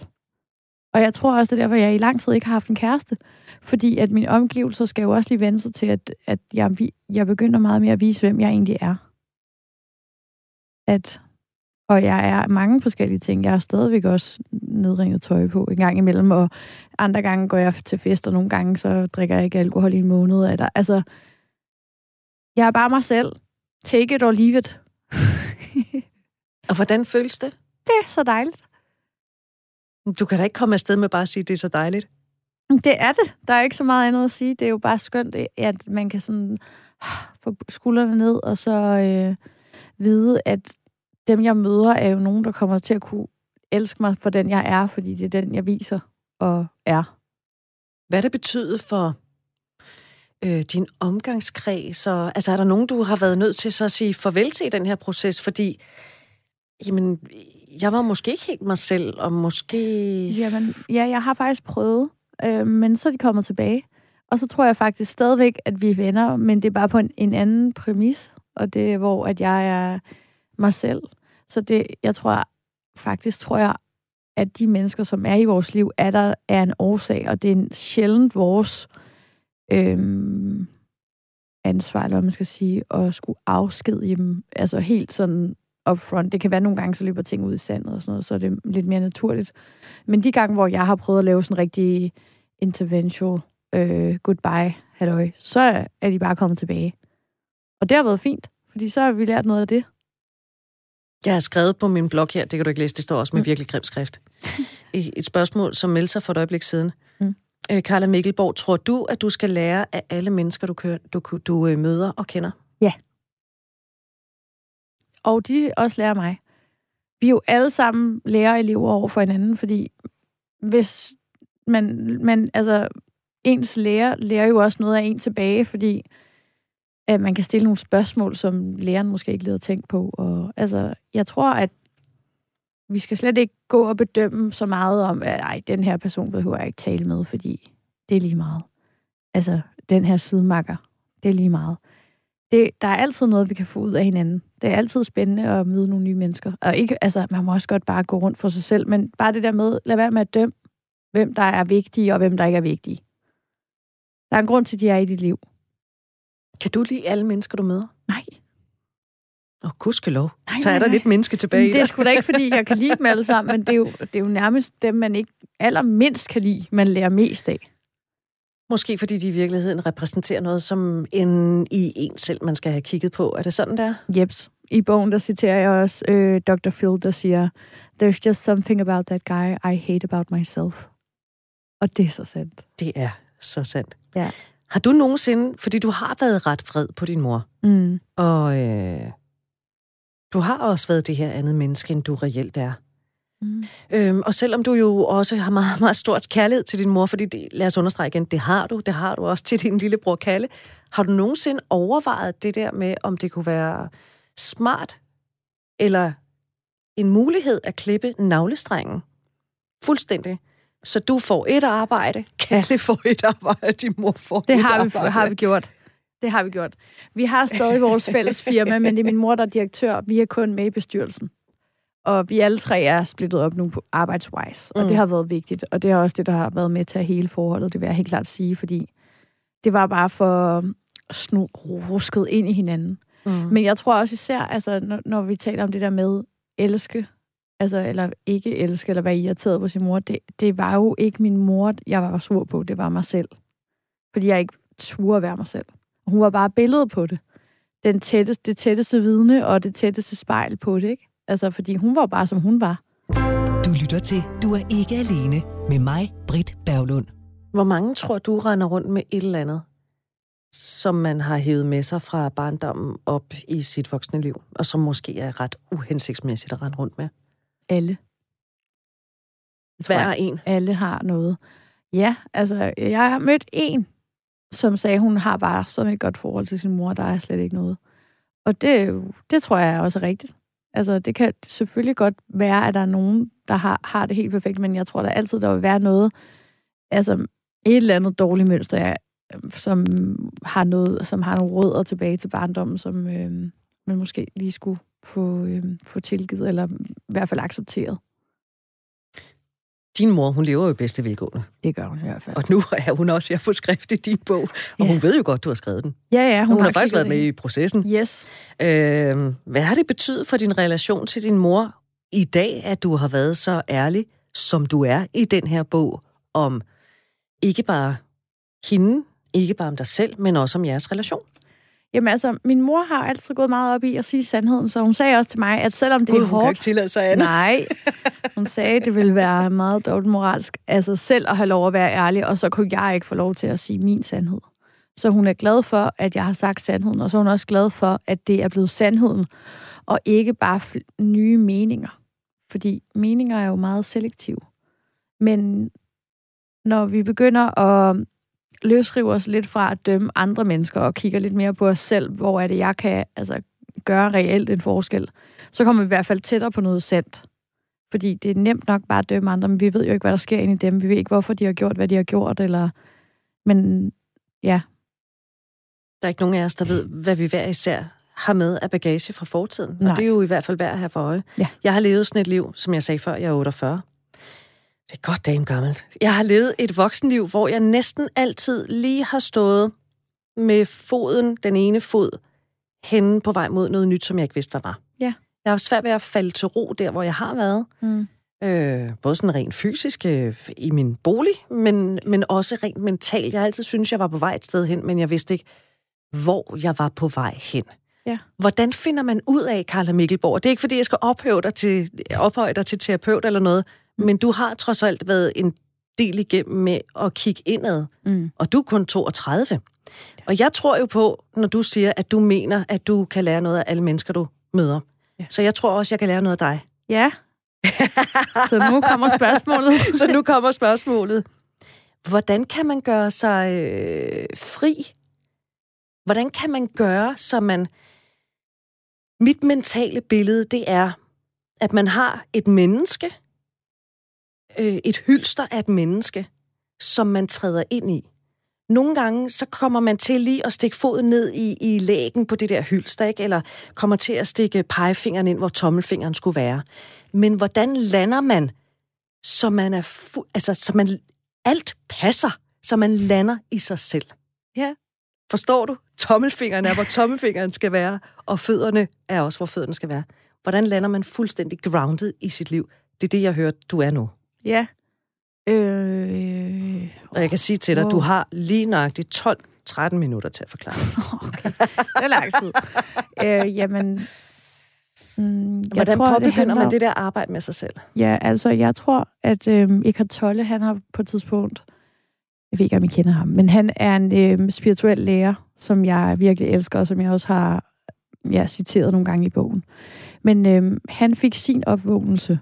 Og jeg tror også, det er derfor, jeg i lang tid ikke har haft en kæreste. Fordi at mine omgivelser skal jo også lige vende sig til, at, at jeg, jeg begynder meget mere at vise, hvem jeg egentlig er. At og jeg er mange forskellige ting. Jeg har stadigvæk også nedringet tøj på en gang imellem, og andre gange går jeg til fest, og nogle gange så drikker jeg ikke alkohol i en måned. Eller, altså, jeg er bare mig selv. Take it or leave it. og hvordan føles det? Det er så dejligt. Du kan da ikke komme afsted med bare at sige, at det er så dejligt. Det er det. Der er ikke så meget andet at sige. Det er jo bare skønt, at man kan sådan få skuldrene ned, og så øh, vide, at dem, jeg møder, er jo nogen, der kommer til at kunne elske mig for den, jeg er, fordi det er den, jeg viser og er. Hvad det betyder for øh, din omgangskreds? Og, altså, er der nogen, du har været nødt til så at sige farvel til i den her proces? Fordi Jamen, jeg var måske ikke helt mig selv, og måske... Jamen, ja, jeg har faktisk prøvet, øh, men så er de kommet tilbage. Og så tror jeg faktisk stadigvæk, at vi er venner, men det er bare på en, en anden præmis, og det er, hvor at jeg er mig selv. Så det, jeg tror faktisk, tror jeg, at de mennesker, som er i vores liv, er der er en årsag, og det er en sjældent vores øhm, ansvar, eller hvad man skal sige, at skulle afskedige dem, altså helt sådan upfront. Det kan være nogle gange, så løber ting ud i sandet og sådan noget, så er det lidt mere naturligt. Men de gange, hvor jeg har prøvet at lave sådan en rigtig interventional øh, goodbye, halløj, så er de bare kommet tilbage. Og det har været fint, fordi så har vi lært noget af det. Jeg har skrevet på min blog her, det kan du ikke læse, det står også med mm. virkelig grim skrift. Et spørgsmål, som meldte sig for et øjeblik siden. Mm. Øh, Carla Mikkelborg, tror du, at du skal lære af alle mennesker, du, kører, du, du øh, møder og kender? Ja. Og de også lærer mig. Vi er jo alle sammen lærer elever over for hinanden, fordi hvis man, man altså, ens lærer lærer jo også noget af en tilbage, fordi at man kan stille nogle spørgsmål, som læreren måske ikke lige havde tænkt på. Og, altså, jeg tror, at vi skal slet ikke gå og bedømme så meget om, at ej, den her person behøver jeg ikke tale med, fordi det er lige meget. Altså, den her sidemakker, det er lige meget. Det, der er altid noget, vi kan få ud af hinanden. Det er altid spændende at møde nogle nye mennesker. Og ikke, altså, man må også godt bare gå rundt for sig selv, men bare det der med, lad være med at dømme, hvem der er vigtige, og hvem der ikke er vigtige. Der er en grund til, at de er i dit liv. Kan du lide alle mennesker, du møder? Nej. Åh, oh, gudskelov. Nej, Så er der nej. lidt menneske tilbage Det er sgu da ikke, fordi jeg kan lide dem alle sammen, men det er, jo, det er jo nærmest dem, man ikke allermindst kan lide, man lærer mest af. Måske fordi de i virkeligheden repræsenterer noget, som en i en selv, man skal have kigget på. Er det sådan, der? Jeps. I bogen, der citerer jeg også øh, Dr. Phil, der siger, There's just something about that guy I hate about myself. Og det er så sandt. Det er så sandt. Ja. Har du nogensinde, fordi du har været ret fred på din mor, mm. og øh, du har også været det her andet menneske, end du reelt er. Mm. Øhm, og selvom du jo også har meget, meget stort kærlighed til din mor, fordi det, lad os understrege igen, det har du, det har du også til din lillebror Kalle. Har du nogensinde overvejet det der med, om det kunne være smart eller en mulighed at klippe navlestrengen fuldstændig? Så du får et arbejde, Kalle får et arbejde, din mor får det et har arbejde. Det har vi gjort. Det har vi gjort. Vi har stadig vores fælles firma, men det er min mor, der er direktør. Vi er kun med i bestyrelsen. Og vi alle tre er splittet op nu på arbejdswise, og mm. det har været vigtigt. Og det er også det, der har været med til at hele forholdet, det vil jeg helt klart sige, fordi det var bare for snu rusket ind i hinanden. Mm. Men jeg tror også især, altså, når, når vi taler om det der med elske, altså, eller ikke elske, eller være irriteret på sin mor, det, det var jo ikke min mor, jeg var sur på, det var mig selv. Fordi jeg ikke turde være mig selv. Hun var bare billedet på det. Den tætteste, det tætteste vidne og det tætteste spejl på det, ikke? Altså, fordi hun var bare, som hun var. Du lytter til Du er ikke alene med mig, Britt Berglund. Hvor mange tror du render rundt med et eller andet, som man har hævet med sig fra barndommen op i sit voksne liv, og som måske er ret uhensigtsmæssigt at rende rundt med? Alle. Hver en? Alle har noget. Ja, altså, jeg har mødt en, som sagde, hun har bare sådan et godt forhold til sin mor, der er slet ikke noget. Og det, det tror jeg også er rigtigt. Altså, det kan selvfølgelig godt være, at der er nogen, der har, har det helt perfekt, men jeg tror der altid, der vil være noget, altså et eller andet dårligt mønster, som har noget, som har nogle rødder tilbage til barndommen, som øh, man måske lige skulle få, øh, få tilgivet, eller i hvert fald accepteret. Din mor, hun lever jo i bedste velgående. Det gør hun i hvert fald. Og nu er hun også her på skrift i din bog, og ja. hun ved jo godt, du har skrevet den. Ja, ja. Hun, hun har, har faktisk været med i processen. Yes. Øh, hvad har det betydet for din relation til din mor i dag, at du har været så ærlig, som du er i den her bog, om ikke bare hende, ikke bare om dig selv, men også om jeres relation? Jamen altså, min mor har altid gået meget op i at sige sandheden, så hun sagde også til mig, at selvom det God, er hårdt... hun ikke tillade sig andet. Nej, hun sagde, at det ville være meget dårligt moralsk, altså selv at have lov at være ærlig, og så kunne jeg ikke få lov til at sige min sandhed. Så hun er glad for, at jeg har sagt sandheden, og så er hun også glad for, at det er blevet sandheden, og ikke bare nye meninger. Fordi meninger er jo meget selektive. Men når vi begynder at løsrive os lidt fra at dømme andre mennesker og kigger lidt mere på os selv, hvor er det, jeg kan altså, gøre reelt en forskel, så kommer vi i hvert fald tættere på noget sandt. Fordi det er nemt nok bare at dømme andre, men vi ved jo ikke, hvad der sker inde i dem. Vi ved ikke, hvorfor de har gjort, hvad de har gjort, eller... Men ja. Der er ikke nogen af os, der ved, hvad vi hver især har med af bagage fra fortiden. Nej. Og det er jo i hvert fald værd at have for øje. Ja. Jeg har levet sådan et liv, som jeg sagde før, jeg er 48. Det er godt dame gammelt. Jeg har levet et voksenliv, hvor jeg næsten altid lige har stået med foden, den ene fod, henne på vej mod noget nyt, som jeg ikke vidste, hvad var. Ja. Jeg har svært ved at falde til ro der, hvor jeg har været. Mm. Øh, både sådan rent fysisk øh, i min bolig, men, men også rent mentalt. Jeg har altid synes jeg var på vej et sted hen, men jeg vidste ikke, hvor jeg var på vej hen. Ja. Hvordan finder man ud af, Carla Mikkelborg? Det er ikke, fordi jeg skal ophøje dig til, ophøje dig til terapeut eller noget. Men du har trods alt været en del igennem med at kigge indad, Mm. og du er kun 32. Og jeg tror jo på, når du siger, at du mener, at du kan lære noget af alle mennesker, du møder. Ja. Så jeg tror også, jeg kan lære noget af dig. Ja. Så nu kommer spørgsmålet. Så nu kommer spørgsmålet. Hvordan kan man gøre sig øh, fri? Hvordan kan man gøre, så man... Mit mentale billede, det er, at man har et menneske, øh, et hylster af et menneske, som man træder ind i. Nogle gange, så kommer man til lige at stikke foden ned i, i lægen på det der hylster, ikke? eller kommer til at stikke pegefingeren ind, hvor tommelfingeren skulle være. Men hvordan lander man, så man er fu- altså, så man alt passer, så man lander i sig selv? Ja. Forstår du? Tommelfingeren er, hvor tommelfingeren skal være, og fødderne er også, hvor fødderne skal være. Hvordan lander man fuldstændig grounded i sit liv? Det er det, jeg hørte, du er nu. Ja. Øh, Og jeg kan sige til dig, Wow. du har lige nøjagtigt 12-13 minutter til at forklare. okay. Det er lang tid. øh, jamen... Mm, jeg Hvordan tror, det påbegynder handler man det der arbejde med sig selv? Ja, altså, jeg tror, at øhm, Eckhart Tolle, han har på et tidspunkt, jeg ved ikke, om I kender ham, men han er en øhm, spirituel lærer, som jeg virkelig elsker, og som jeg også har ja, citeret nogle gange i bogen. Men øhm, han fik sin opvågnelse,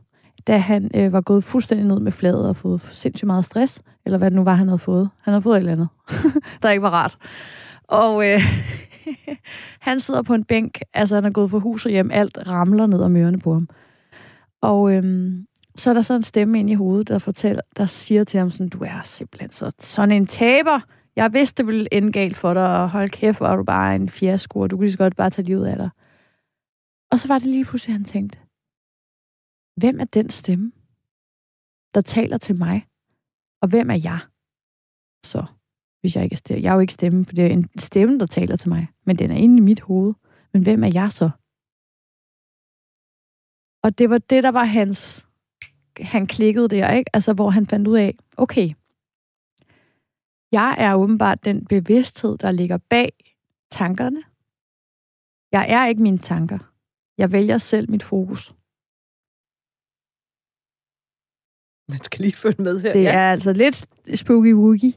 da han øh, var gået fuldstændig ned med fladet og fået sindssygt meget stress, eller hvad det nu var, han havde fået. Han havde fået et eller andet, der ikke var rart. Og øh, han sidder på en bænk, altså han er gået fra hus og hjem, alt ramler ned om ørerne på ham. Og øh, så er der så en stemme ind i hovedet, der fortæller, der siger til ham sådan, du er simpelthen så, sådan en taber. Jeg vidste, det ville ende galt for dig, og hold kæft, hvor er du bare en fiasko, og du kunne lige så godt bare tage livet af dig. Og så var det lige pludselig, han tænkte, hvem er den stemme, der taler til mig? Og hvem er jeg? Så, hvis jeg ikke er stemme. Jeg er jo ikke stemme, for det er en stemme, der taler til mig, men den er inde i mit hoved. Men hvem er jeg så? Og det var det, der var hans... Han klikkede der, ikke? Altså, hvor han fandt ud af, okay, jeg er åbenbart den bevidsthed, der ligger bag tankerne. Jeg er ikke mine tanker. Jeg vælger selv mit fokus. Man skal lige følge med her. Det er altså lidt spooky woogie.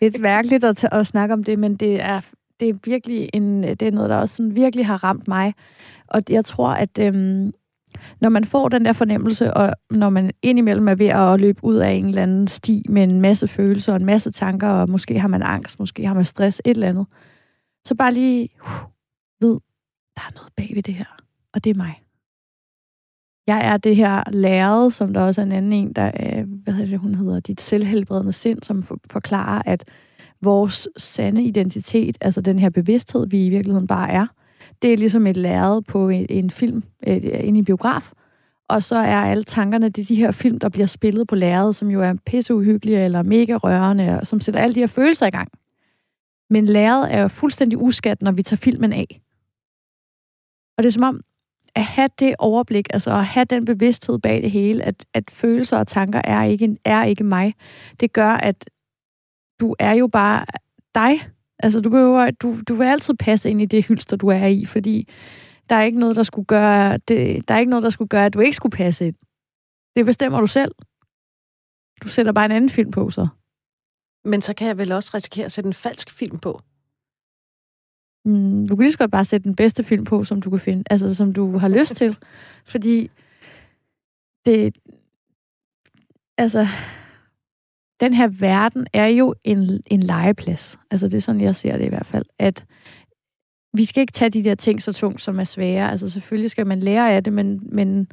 Lidt mærkeligt at, at snakke om det, men det er, det er virkelig en, det er noget, der også sådan virkelig har ramt mig. Og jeg tror, at øhm, når man får den der fornemmelse, og når man indimellem er ved at løbe ud af en eller anden sti med en masse følelser og en masse tanker, og måske har man angst, måske har man stress, et eller andet, så bare lige uh, ved, der er noget bag ved det her, og det er mig. Jeg er det her lærred, som der også er en anden en, der, øh, hvad hedder det, hun hedder, dit selvhelbredende sind, som for, forklarer, at vores sande identitet, altså den her bevidsthed, vi i virkeligheden bare er, det er ligesom et lærred på en, en film, øh, inde i en biograf, og så er alle tankerne, det er de her film, der bliver spillet på lærredet, som jo er pisseuhyggelige eller mega rørende, og som sætter alle de her følelser i gang. Men lærredet er jo fuldstændig uskat, når vi tager filmen af. Og det er som om, at have det overblik, altså at have den bevidsthed bag det hele, at, at følelser og tanker er ikke, er ikke mig, det gør, at du er jo bare dig. Altså, du, behøver, du, du vil altid passe ind i det hylster, du er i, fordi der er ikke noget, der skulle gøre, det, der er ikke noget, der skulle gøre, at du ikke skulle passe ind. Det bestemmer du selv. Du sætter bare en anden film på, så. Men så kan jeg vel også risikere at sætte en falsk film på. Mm, du kan lige så godt bare sætte den bedste film på, som du kan finde, altså som du har lyst til. Fordi det, altså, den her verden er jo en, en legeplads. Altså det er sådan, jeg ser det i hvert fald. At vi skal ikke tage de der ting så tungt, som er svære. Altså selvfølgelig skal man lære af det, men, men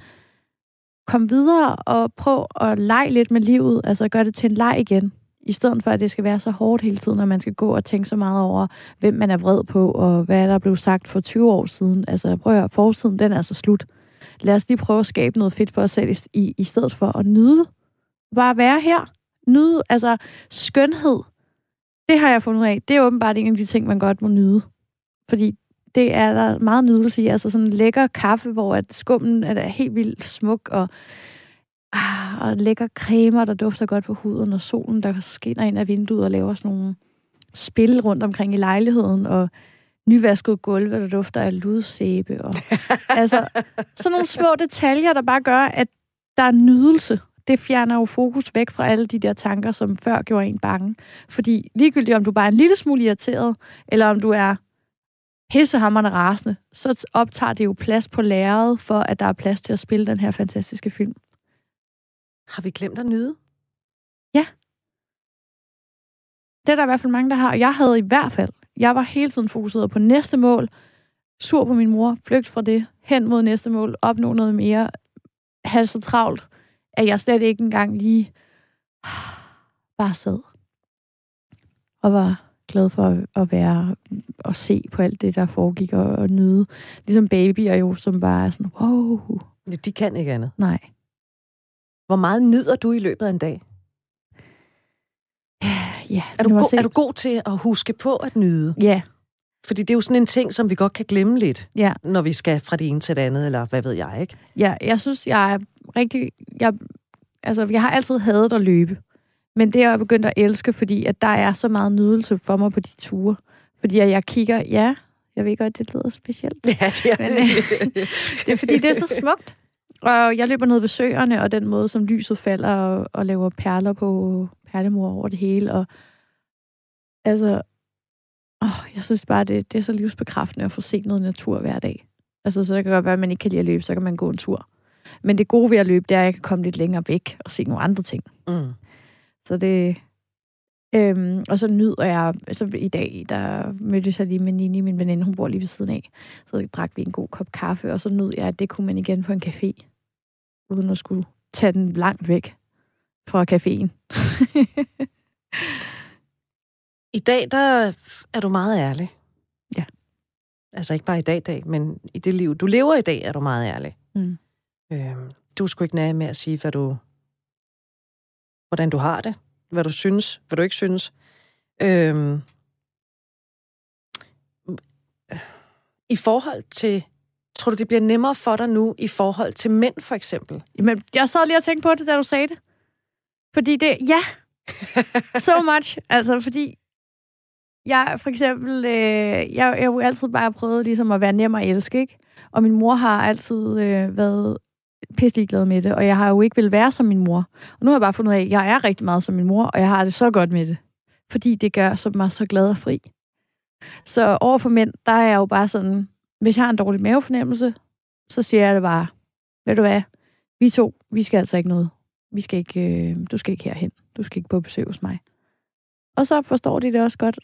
kom videre og prøv at lege lidt med livet. Altså gør det til en leg igen. I stedet for, at det skal være så hårdt hele tiden, at man skal gå og tænke så meget over, hvem man er vred på, og hvad der blev sagt for 20 år siden. Altså prøv at høre, fortiden, den er så altså slut. Lad os lige prøve at skabe noget fedt for os selv, i, i stedet for at nyde. Bare være her. Nyde, altså skønhed. Det har jeg fundet ud af. Det er åbenbart en af de ting, man godt må nyde. Fordi det er der meget nydelse i. Altså sådan en lækker kaffe, hvor at skummen er helt vildt smuk, og, ah, og lækker cremer, der dufter godt på huden, og solen, der skinner ind af vinduet og laver sådan nogle spil rundt omkring i lejligheden, og nyvasket gulve, der dufter af ludsæbe. Og, altså, sådan nogle små detaljer, der bare gør, at der er nydelse. Det fjerner jo fokus væk fra alle de der tanker, som før gjorde en bange. Fordi ligegyldigt om du bare er en lille smule irriteret, eller om du er pissehammerne rasende, så optager det jo plads på lærredet, for at der er plads til at spille den her fantastiske film. Har vi glemt at nyde? Ja. Det er der i hvert fald mange, der har. Jeg havde i hvert fald. Jeg var hele tiden fokuseret på næste mål. Sur på min mor. Flygt fra det. Hen mod næste mål. Opnå noget mere. Have så travlt, at jeg slet ikke engang lige bare sad. Og var glad for at være og se på alt det, der foregik og, og nyde. Ligesom babyer jo, som bare sådan, wow. Ja, de kan ikke andet. Nej. Hvor meget nyder du i løbet af en dag? Ja, er, du go- er du god til at huske på at nyde? Ja. Fordi det er jo sådan en ting, som vi godt kan glemme lidt, ja. når vi skal fra det ene til det andet, eller hvad ved jeg, ikke? Ja, jeg synes, jeg er rigtig... Jeg, altså, jeg har altid hadet at løbe. Men det er jeg begyndt at elske, fordi at der er så meget nydelse for mig på de ture. Fordi at jeg kigger, ja, jeg ved godt, det lyder specielt. Ja, det er, men, øh, det er fordi, det er så smukt. Og jeg løber ned ved søerne, og den måde, som lyset falder, og, og laver perler på perlemor over det hele. Og altså, åh, jeg synes bare, det, det er så livsbekræftende at få set noget natur hver dag. Altså, så det kan godt være, at man ikke kan lide at løbe, så kan man gå en tur. Men det gode ved at løbe, det er, at jeg kan komme lidt længere væk og se nogle andre ting. Mm. Så det... Øhm, og så nyder jeg, altså i dag, der mødtes jeg lige med Nini, min veninde, hun bor lige ved siden af. Så drak vi en god kop kaffe, og så nød jeg, at det kunne man igen på en café, uden at skulle tage den langt væk fra caféen. I dag, der er du meget ærlig. Ja. Altså ikke bare i dag, dag, men i det liv, du lever i dag, er du meget ærlig. Mm. Øhm, du skulle ikke nære med at sige, hvad du hvordan du har det, hvad du synes, hvad du ikke synes. Øhm, I forhold til, tror du, det bliver nemmere for dig nu i forhold til mænd, for eksempel? Jamen, jeg sad lige og tænkte på det, da du sagde det. Fordi det, ja, so much. Altså, fordi jeg for eksempel, øh, jeg, jeg har jo altid bare prøvet ligesom at være nem at elske, ikke? Og min mor har altid øh, været pisse glad med det, og jeg har jo ikke vil være som min mor. Og nu har jeg bare fundet ud af, at jeg er rigtig meget som min mor, og jeg har det så godt med det. Fordi det gør så mig så glad og fri. Så over for mænd, der er jeg jo bare sådan, hvis jeg har en dårlig mavefornemmelse, så siger jeg det bare, ved du hvad, vi to, vi skal altså ikke noget. Vi skal ikke, øh, du skal ikke herhen. Du skal ikke på besøg hos mig. Og så forstår de det også godt.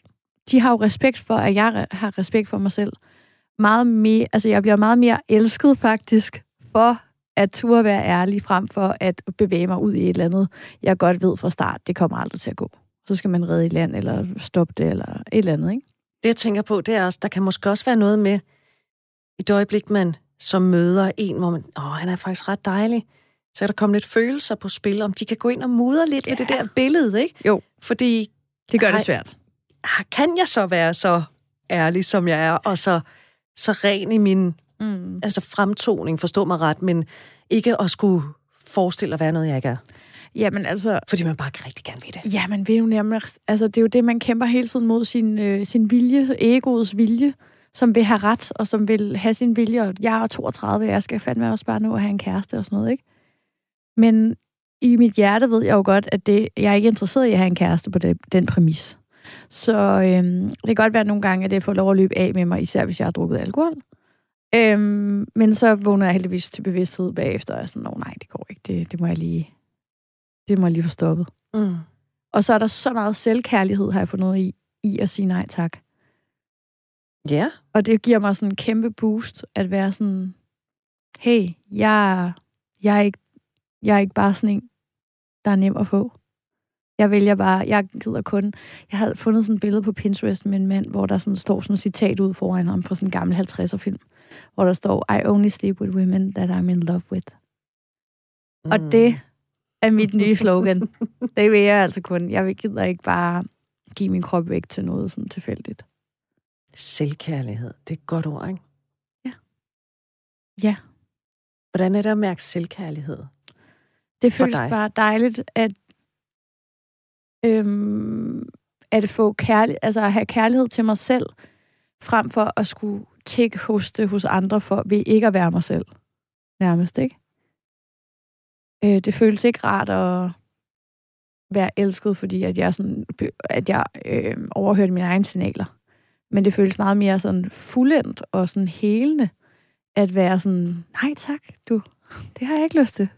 De har jo respekt for, at jeg har respekt for mig selv. Meget mere, altså jeg bliver meget mere elsket faktisk for at turde være ærlig frem for at bevæge mig ud i et eller andet, jeg godt ved fra start, det kommer aldrig til at gå. Så skal man redde i land, eller stoppe det, eller et eller andet, ikke? Det, jeg tænker på, det er også, der kan måske også være noget med, i det øjeblik, man som møder en, hvor man, åh, han er faktisk ret dejlig, så er der kommet lidt følelser på spil, om de kan gå ind og mudre lidt ja. ved det der billede, ikke? Jo. Fordi... Det gør det svært. Kan jeg så være så ærlig, som jeg er, og så, så ren i min mm. altså fremtoning, forstå mig ret, men ikke at skulle forestille at være noget, jeg ikke er. Jamen altså... Fordi man bare rigtig gerne vil det. Ja, man vil jo nærmest... Altså, det er jo det, man kæmper hele tiden mod sin, øh, sin vilje, egoets vilje, som vil have ret, og som vil have sin vilje. Og jeg er 32, jeg skal fandme også bare nu at have en kæreste og sådan noget, ikke? Men i mit hjerte ved jeg jo godt, at det, jeg er ikke interesseret i at have en kæreste på det, den præmis. Så øhm, det kan godt være nogle gange, at det får lov at løbe af med mig, især hvis jeg har drukket alkohol. Øhm, men så vågner jeg heldigvis til bevidsthed bagefter, og er sådan, nej, det går ikke, det, det må jeg lige, det må jeg lige få stoppet. Mm. Og så er der så meget selvkærlighed, har jeg fundet i, i at sige nej tak. Ja. Og det giver mig sådan en kæmpe boost, at være sådan, hey, jeg, jeg, er ikke, jeg er ikke bare sådan en, der er nem at få. Jeg vælger bare, jeg gider kun. Jeg havde fundet sådan et billede på Pinterest med en mand, hvor der sådan står sådan et citat ud foran ham fra sådan en gammel 50'er film, hvor der står, I only sleep with women that I'm in love with. Mm. Og det er mit nye slogan. det vil jeg altså kun. Jeg gider ikke bare give min krop væk til noget sådan tilfældigt. Selvkærlighed, det er et godt ord, ikke? Ja. Ja. Hvordan er det at mærke selvkærlighed? Det føles bare dejligt, at, øhm, at få kærlig, altså at have kærlighed til mig selv, frem for at skulle tække hos det hos andre for ved ikke at være mig selv. Nærmest, ikke? Øh, det føles ikke rart at være elsket, fordi at jeg, sådan, at jeg øh, overhørte mine egne signaler. Men det føles meget mere sådan fuldendt og sådan helende, at være sådan, nej tak, du, det har jeg ikke lyst til.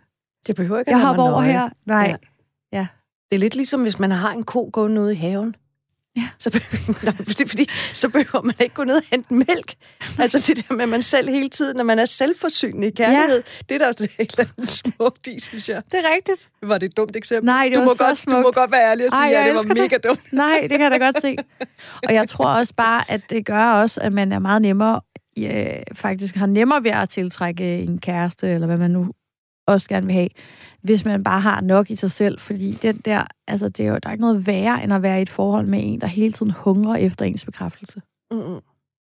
Det behøver ikke at Jeg hopper over her. Nej. Ja. ja. Det er lidt ligesom, hvis man har en ko gående ude i haven. Ja. Så, det er fordi, så behøver man ikke gå ned og hente mælk. Altså det der med, at man selv hele tiden, når man er selvforsynende i kærlighed, ja. det er der også helt andet smukt i, synes jeg. Det er rigtigt. Var det et dumt eksempel? Nej, det du var må så godt, smukt. Du må godt være ærlig og sige, Ej, at det var mega det. dumt. Nej, det kan jeg da godt se. Og jeg tror også bare, at det gør også, at man er meget nemmere, ja, faktisk har nemmere ved at tiltrække en kæreste, eller hvad man nu også gerne vil have, hvis man bare har nok i sig selv, fordi den der, altså det er jo, der er ikke noget værre, end at være i et forhold med en, der hele tiden hungrer efter ens bekræftelse. Mm-hmm.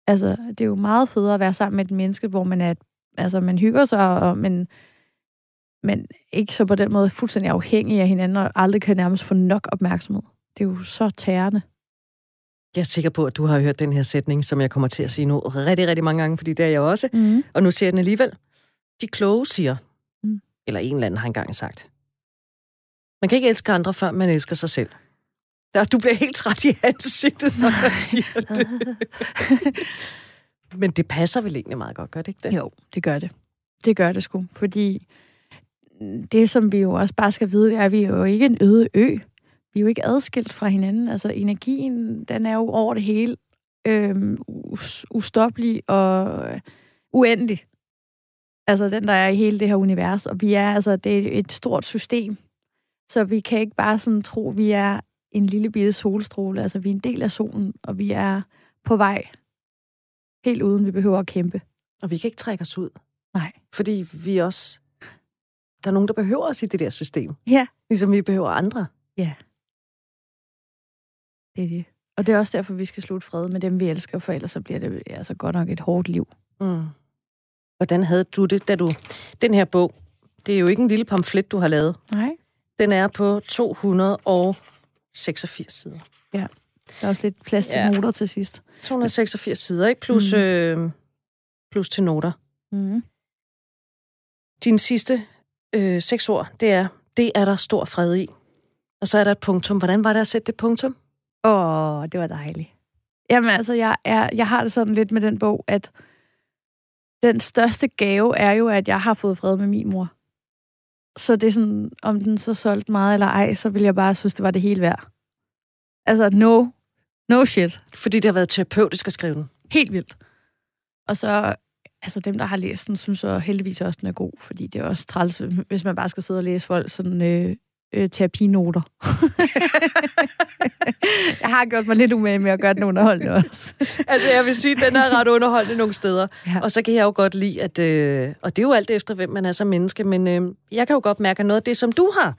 Altså, det er jo meget federe at være sammen med et menneske, hvor man er, altså man hygger sig, og, men, men ikke så på den måde fuldstændig afhængig af hinanden, og aldrig kan nærmest få nok opmærksomhed. Det er jo så tærende. Jeg er sikker på, at du har hørt den her sætning, som jeg kommer til at sige nu rigtig, rigtig mange gange, fordi det er jeg også. Mm. Og nu siger jeg den alligevel. De kloge siger, mm. Eller en eller anden har engang sagt, man kan ikke elske andre, før man elsker sig selv. Ja, du bliver helt træt i ansigtet, når jeg siger det. Men det passer vel egentlig meget godt, gør det ikke det? Jo, det gør det. Det gør det sgu, fordi det, som vi jo også bare skal vide, er, at vi er jo ikke en øde ø. Vi er jo ikke adskilt fra hinanden. Altså, energien, den er jo over det hele øhm, ustoppelig og uendelig. Altså, den, der er i hele det her univers. Og vi er, altså, det er et stort system. Så vi kan ikke bare sådan tro, at vi er en lille bitte solstråle. Altså, vi er en del af solen, og vi er på vej. Helt uden vi behøver at kæmpe. Og vi kan ikke trække os ud. Nej. Fordi vi også... Der er nogen, der behøver os i det der system. Ja. Ligesom vi behøver andre. Ja. Det er det. Og det er også derfor, vi skal slutte fred med dem, vi elsker, for ellers så bliver det altså godt nok et hårdt liv. Mm. Hvordan havde du det, da du... Den her bog, det er jo ikke en lille pamflet, du har lavet. Nej. Den er på 286 sider. Ja, der er også lidt plads til ja. noter til sidst. 286 sider, ikke? Plus, mm. øh, plus til noter. Mm. Dine sidste øh, seks ord, det er, det er der stor fred i. Og så er der et punktum. Hvordan var det at sætte det punktum? Åh, oh, det var dejligt. Jamen altså, jeg, er, jeg har det sådan lidt med den bog, at den største gave er jo, at jeg har fået fred med min mor. Så det er sådan, om den så solgte meget eller ej, så vil jeg bare synes, det var det hele værd. Altså, no, no shit. Fordi det har været terapeutisk at skrive den? Helt vildt. Og så, altså dem, der har læst den, synes så heldigvis også, den er god, fordi det er også træls, hvis man bare skal sidde og læse folk sådan øh, øh, terapinoter. jeg har gjort mig lidt umage med at gøre den underholdende også. altså, jeg vil sige, at den er ret underholdende nogle steder. Ja. Og så kan jeg jo godt lide, at... Øh, og det er jo alt efter, hvem man er som menneske, men øh, jeg kan jo godt mærke, at noget af det, som du har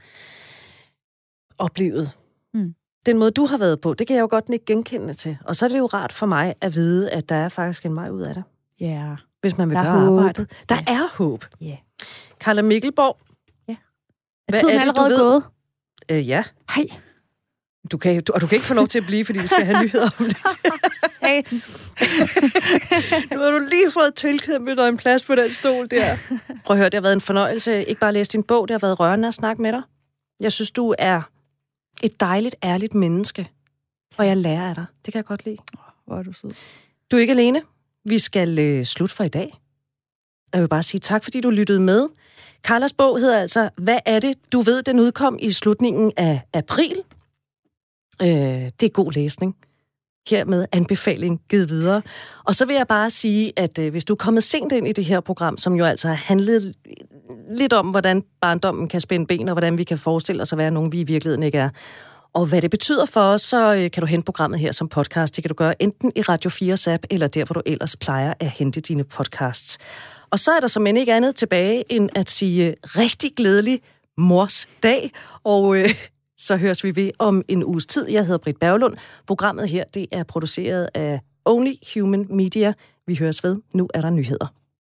oplevet, mm. den måde, du har været på, det kan jeg jo godt ikke genkende til. Og så er det jo rart for mig at vide, at der er faktisk en vej ud af det. Ja. Yeah. Hvis man vil gøre håb. arbejdet. Der er håb. Ja. Yeah. Carla Mikkelborg, er Hvad tiden er det, allerede du gået? Øh, ja. Hej. Du kan, du, og du kan ikke få lov til at blive, fordi vi skal have nyheder om det. nu har du lige fået tilkæmpet dig en plads på den stol der. Prøv at høre, det har været en fornøjelse. Ikke bare at læse din bog, det har været rørende at snakke med dig. Jeg synes, du er et dejligt, ærligt menneske. Og jeg lærer af dig. Det kan jeg godt lide. Hvor er du sød. Du er ikke alene. Vi skal øh, slutte for i dag. Jeg vil bare sige tak, fordi du lyttede med. Carlas bog hedder altså, Hvad er det, du ved, den udkom i slutningen af april. Øh, det er god læsning. Hermed anbefaling givet videre. Og så vil jeg bare sige, at øh, hvis du er kommet sent ind i det her program, som jo altså har handlet lidt om, hvordan barndommen kan spænde ben, og hvordan vi kan forestille os at være nogen, vi i virkeligheden ikke er, og hvad det betyder for os, så øh, kan du hente programmet her som podcast. Det kan du gøre enten i Radio 4's app, eller der, hvor du ellers plejer at hente dine podcasts. Og så er der som end ikke andet tilbage, end at sige øh, rigtig glædelig mors dag. Og øh, så høres vi ved om en uges tid. Jeg hedder Britt Berglund. Programmet her det er produceret af Only Human Media. Vi høres ved. Nu er der nyheder.